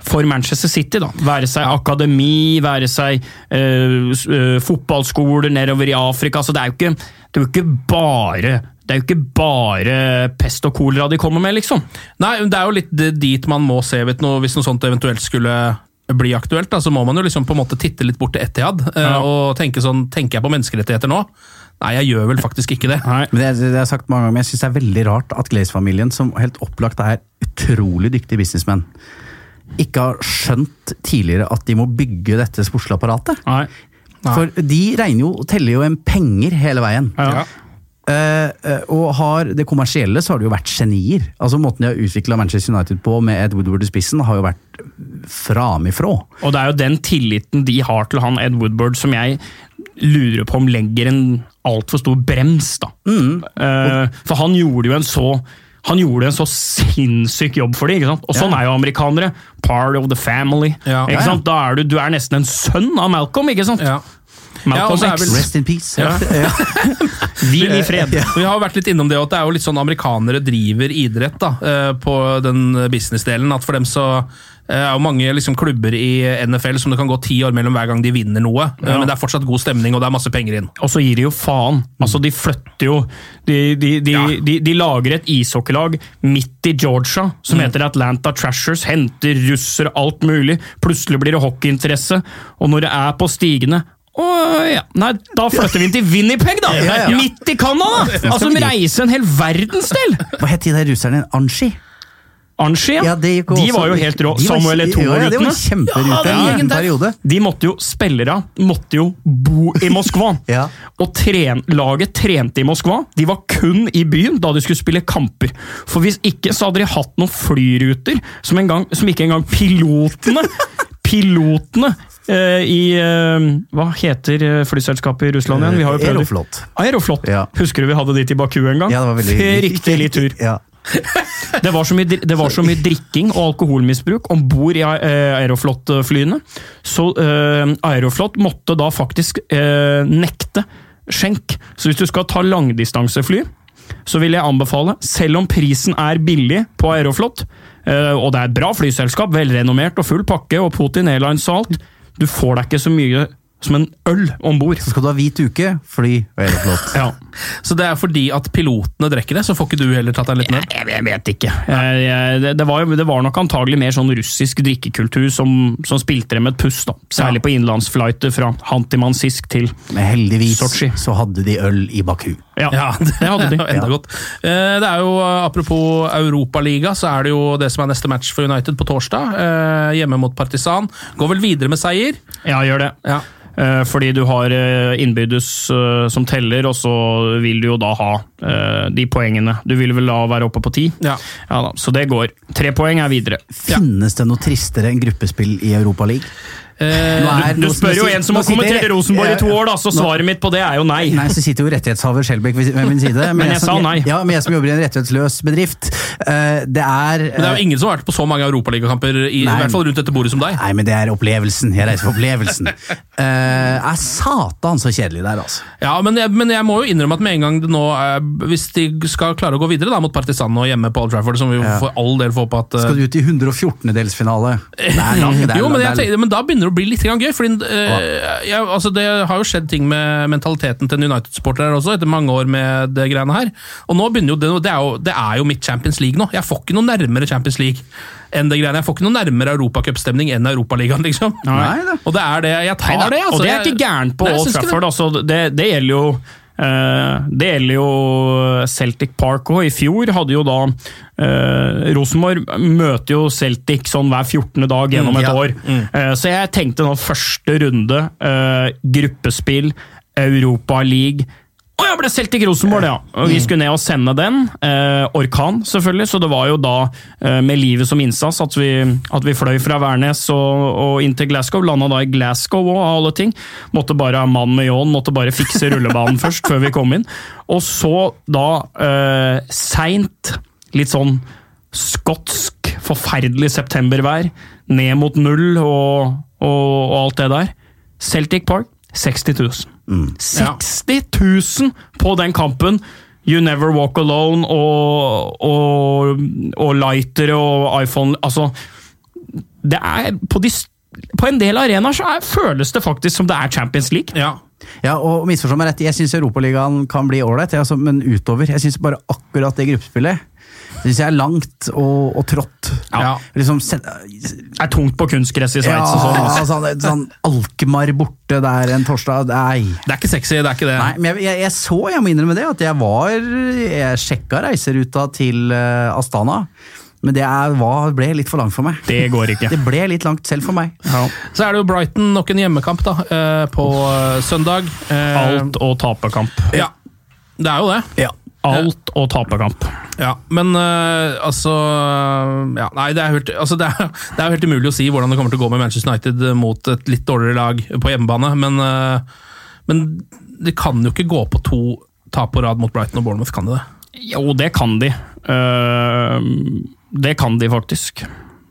for Manchester City. da. Være seg akademi, være seg eh, s- eh, fotballskoler nedover i Afrika. Så det er jo ikke, det er jo ikke bare det er jo ikke bare pest og kolera de kommer med, liksom. Nei, det er jo litt dit man må se vet noe, hvis noe sånt eventuelt skulle bli aktuelt. Da, så må man jo liksom på en måte titte litt bort til Etihad eh, Ja. og tenke sånn Tenker jeg på menneskerettigheter nå? Nei, jeg gjør vel faktisk ikke det. Nei. Men det, det har sagt mange ganger, men jeg synes det er veldig rart at Glaze-familien, som helt opplagt er utrolig dyktige businessmenn, ikke har skjønt tidligere at de må bygge dette sportslige apparatet. Nei. For de regner jo, teller jo en penger hele veien. Ja. Eh, eh, og har det kommersielle så har det jo vært genier. Altså Måten de har utvikla Manchester United på med Ed Woodward i spissen, har jo vært framifrå. Og det er jo den tilliten de har til han Ed Woodward som jeg lurer på om legger en altfor stor brems, da. Eh, for han gjorde jo en så han gjorde en så sinnssyk jobb for dem. ikke sant? Og sånn Ja. er jo amerikanere. Part of the family. Ja. ikke Ja, ja. sant? Da er du, du er nesten en sønn av Malcolm, ikke sant? Ja. Ja, Malcolm ja, X. vel- Rest in peace. Ja. Hvil i fred. Vi har vært litt innom det, at det er jo litt sånn amerikanere driver idrett da, eh, på den businessdelen. At for dem så eh, er jo mange liksom klubber i NFL som det kan gå ti år mellom hver gang de vinner noe. eh, Ja. Men det er fortsatt god stemning, og det er masse penger inn. Og så gir de jo faen. Altså, De flytter jo De, de, de, Ja. de, de lager et ishockeylag midt i Georgia som heter Atlanta Trashers. Henter russere, alt mulig. Plutselig blir det hockeyinteresse. Og når det er på stigende Oh, ja, nei, Da flytter vi inn til Winnipeg, da! Ja, ja. Midt i Canada! Altså, reise reiser en hel verdensdel! Hva het de der russerne? Anshi? Anshi, ja. De var jo helt rå. Samuel Eto'o-rutene. Ja, ja, Ja. De måtte jo, Spillere måtte jo bo i Moskva. Ja. Og tren, laget trente i Moskva. De var kun i byen da de skulle spille kamper. For hvis ikke, så hadde de hatt noen flyruter som, en gang, som ikke engang pilotene Pilotene eh, i eh, Hva heter eh, flyselskapet i Russland igjen? Vi har jo prøvd- Aeroflot. Aeroflot. Husker du vi hadde dit i Baku en gang? Ja, det var veldig Fryktelig tur. Ja. Det var så mye, var så mye drikking og alkoholmisbruk om bord i eh, Aeroflot-flyene. Så uh, Aeroflot måtte da faktisk uh, nekte skjenk. Så hvis du skal ta langdistansefly, så vil jeg anbefale, selv om prisen er billig på Aeroflot, uh, og det er et bra flyselskap, velrenommert og full pakke, og Putin Airlines og alt, du får deg ikke så mye som en øl om bord. Så skal du ha hvit uke, fly og Aeroflot. Ja. Så det er fordi at pilotene drikker det, så får ikke du heller tatt deg litt ned? Jeg, jeg vet ikke. Jeg, jeg, det, det, var, det var nok antagelig mer sånn russisk drikkekultur som, som spilte dem et pust, da. Særlig på innenlandsflighter fra Hantimansisk til Men heldigvis Sochi. så hadde de øl i Baku. Ja, Ja, det hadde de. Enda ja. Godt. Eh, Det er jo, Apropos Europaliga, så er det jo det som er neste match for United på torsdag. eh, Hjemme mot Partisan. Går vel videre med seier. Ja, gjør det. Ja. Eh, Fordi du har innbyrdes som teller, og så vil du jo da ha eh, de poengene. Du vil vel da være oppe på ti? Ja. Ja da, Så det går. Tre poeng er videre. Finnes det noe tristere enn gruppespill i Europaligaen? Eh, Du spør jo en som har kommentert Rosenborg i to år, da, så svaret mitt på det er jo nei. Nei, så sitter jo rettighetshaver Skjelbæk ved min side. Men jeg jeg, sa nei. Ja, men jeg som jobber i en rettighetsløs bedrift. Uh, det er Men det er jo ingen som har vært på så mange europaligakamper, i, i hvert fall rundt dette bordet som deg. Nei, men det er opplevelsen. Jeg reiser for opplevelsen. Uh, er satan så kjedelig der, altså. Ja, men jeg, men jeg må jo innrømme at med en gang det nå uh, Hvis de skal klare å gå videre da mot Partisan og hjemme på Old Trafford, som vi Ja. for all del får på at eh, Skal du ut i 114-delsfinale? Det er langt. er jo, men, jeg er- tenker, men da begynner det å bli litt gøy. Fordi, eh, jeg, altså det har jo skjedd ting med mentaliteten til en United-supporter også, etter mange år med det greiene her. Og nå begynner jo det, det, er jo, det er jo mitt Champions League nå. Jeg får ikke noe nærmere Champions League enn det greiene. Jeg får ikke noe nærmere europacupstemning enn Europaligaen, liksom. Nei. Og det er det. Jeg tar Nei, det, altså. og det er ikke gærent på Old det. Trafford. Altså, det, det gjelder jo det gjelder jo Celtic Park òg. I fjor hadde jo da eh, Rosenborg møter jo Celtic sånn hver 14. dag gjennom Mm, et ja. år. Eh, så jeg tenkte nå første runde, eh, gruppespill, Europa League Å ja, ble Celtic Rosenborg, ja. Og vi skulle ned og sende den. Eh, orkan, selvfølgelig, så det var jo da eh, med livet som innsats at vi, at vi fløy fra Værnes og, og inn til Glasgow. Landa da i Glasgow og av alle ting. Måtte bare ha mann med ljåen, måtte bare fikse rullebanen først før vi kom inn. Og så da eh, seint, litt sånn skotsk, forferdelig septembervær, ned mot null og, og, og alt det der. Celtic Park, 60 000. 60 000 på den kampen! You Never Walk Alone og, og, og lightere og iPhone Altså, det er på, de, på en del arenaer så er, føles det faktisk som det er Champions League. Ja. Ja, og misforstå meg rett, jeg syns Europaligaen kan bli ålreit, altså, men utover. Jeg syns bare akkurat det gruppespillet det syns jeg er langt og, og trått. Ja. Liksom, er tungt på kunstgress i ja, Sveits. og sånn. altså. sånn, sånn Alkmaar borte der en torsdag. Nei. Det er ikke sexy, det er ikke det. Nei, men jeg, jeg, jeg så, jeg må innrømme det, at jeg var Jeg sjekka reiseruta til eh, Astana, men det er, var, ble litt for langt for meg. Det går ikke. Det ble litt langt selv for meg. Så er det jo Brighton, nok en hjemmekamp da, eh, på eh, søndag. Alt og tapekamp. Ja, det er jo det. Alt og tapekamp. Ja, men uh, altså ja, Nei, det er, helt, altså, det, er, det er helt umulig å si hvordan det kommer til å gå med Manchester United mot et litt dårligere lag på hjemmebane, men, uh, men det kan jo ikke gå på to tap på rad mot Brighton og Bournemouth, kan det det? Jo, det kan de. Uh, det kan de faktisk.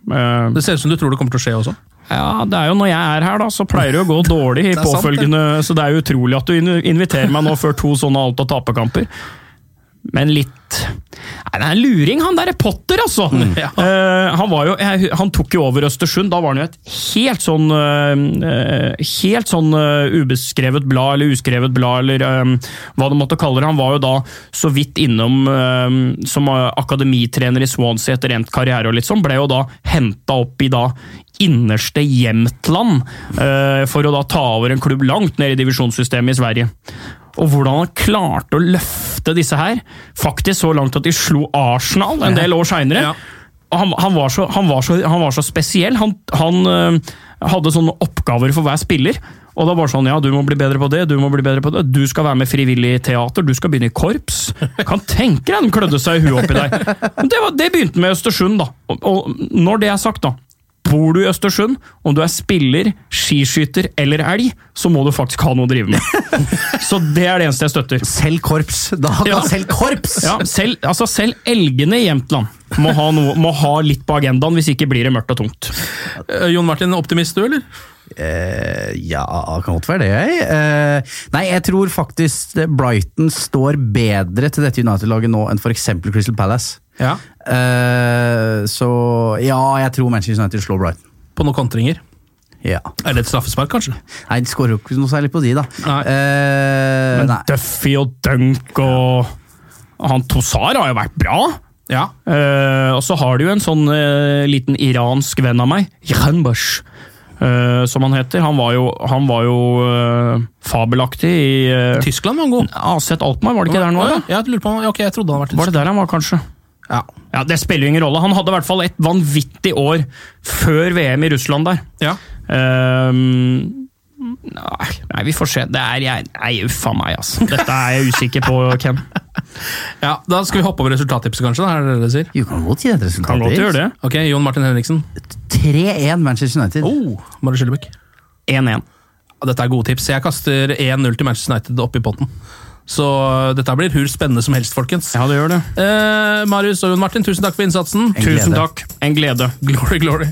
Det ser ut som du tror det kommer til å skje også. ja, det er jo Når jeg er her, da, så pleier det å gå dårlig i er sant, påfølgende Så det er jo utrolig at du inviterer meg nå før to sånne alt- og tapekamper. Men litt Nei, det er en luring, han derre Potter, altså! Ja. Uh, han, var jo, han tok jo over Østersund. Da var han jo et helt sånn uh, Helt sånn uh, ubeskrevet blad, eller uskrevet blad, eller eh, hva du måtte kalle det. Han var jo da så vidt innom som akademitrener i Swansea etter endt karriere og litt sånn. Ble jo da henta opp i da innerste Jämtland for å da ta over en klubb langt ned i divisjonssystemet i Sverige. Og hvordan han klarte å løfte disse her, faktisk så langt at de slo Arsenal en del år seinere. Ja. Han, han, var så- han, var så- han var så spesiell. Han, han øh, hadde sånne oppgaver for hver spiller. Og da var det sånn, ja, du må bli bedre på det, du må bli bedre på det. Du skal være med frivillig i teater, du skal begynne i korps. Kan tenke deg, de klødde seg i huet oppi der. Men det, var, det begynte med Østersund, da. Og, og når det er sagt, da. Bor du i Østersund, om du er spiller, skiskyter eller elg, så må du faktisk ha noe å drive med. Så det er det eneste jeg støtter. Selv korps! Da kan Ja. selv korps! Ja, selv, altså selv elgene i Jämtland må ha, noe, må ha litt på agendaen, hvis ikke blir det mørkt og tungt. Eh, Jon Martin, optimist du, eller? Eh, ja, kan godt være det. jeg. Uh, nei, jeg tror faktisk Brighton står bedre til dette United-laget nå enn f.eks. Crystal Palace. Ja. Uh, så ja, jeg tror Manchester United slår Brighton. På noen kontringer? Ja. Er det et straffespark, kanskje? Nei, de skårer jo ikke noe særlig på de, da. Nei. Men nei. Duffy og Dunk og han Tosar har jo vært bra. Ja. Og så har de jo en sånn liten iransk venn av meg, Janbush, eh, som han heter. Han var jo, han var jo eh, fabelaktig i uh, Tyskland var han god. AZ Alkmaar, var det ikke der han var? Ja, jeg lurer på, okay, jeg trodde han var Var det der han var, kanskje? Ja. Ja, Det spiller jo ingen rolle. Han hadde i hvert fall et vanvittig år før VM i Russland der. ja. Ehm, nei, vi får se. Det er jeg Nei, uffa meg, altså. Dette er jeg usikker på, Ken. Ja. Da skal vi hoppe over resultattipset, kanskje? da, er det det dere sier? Du kan godt gi et resultat. Kan godt Erik. gjøre det. Ok, Jon Martin Henriksen. 3-1 Manchester United. Oh, Mare Skillebekk. 1-1. Dette er gode tips. Jeg kaster 1-0 til Manchester United opp i potten. Så dette blir hur spennende som helst, folkens. Ja, det gjør det. Eh, Marius og Jon Martin, tusen takk for innsatsen. En glede. Tusen takk. En glede. Glory, glory.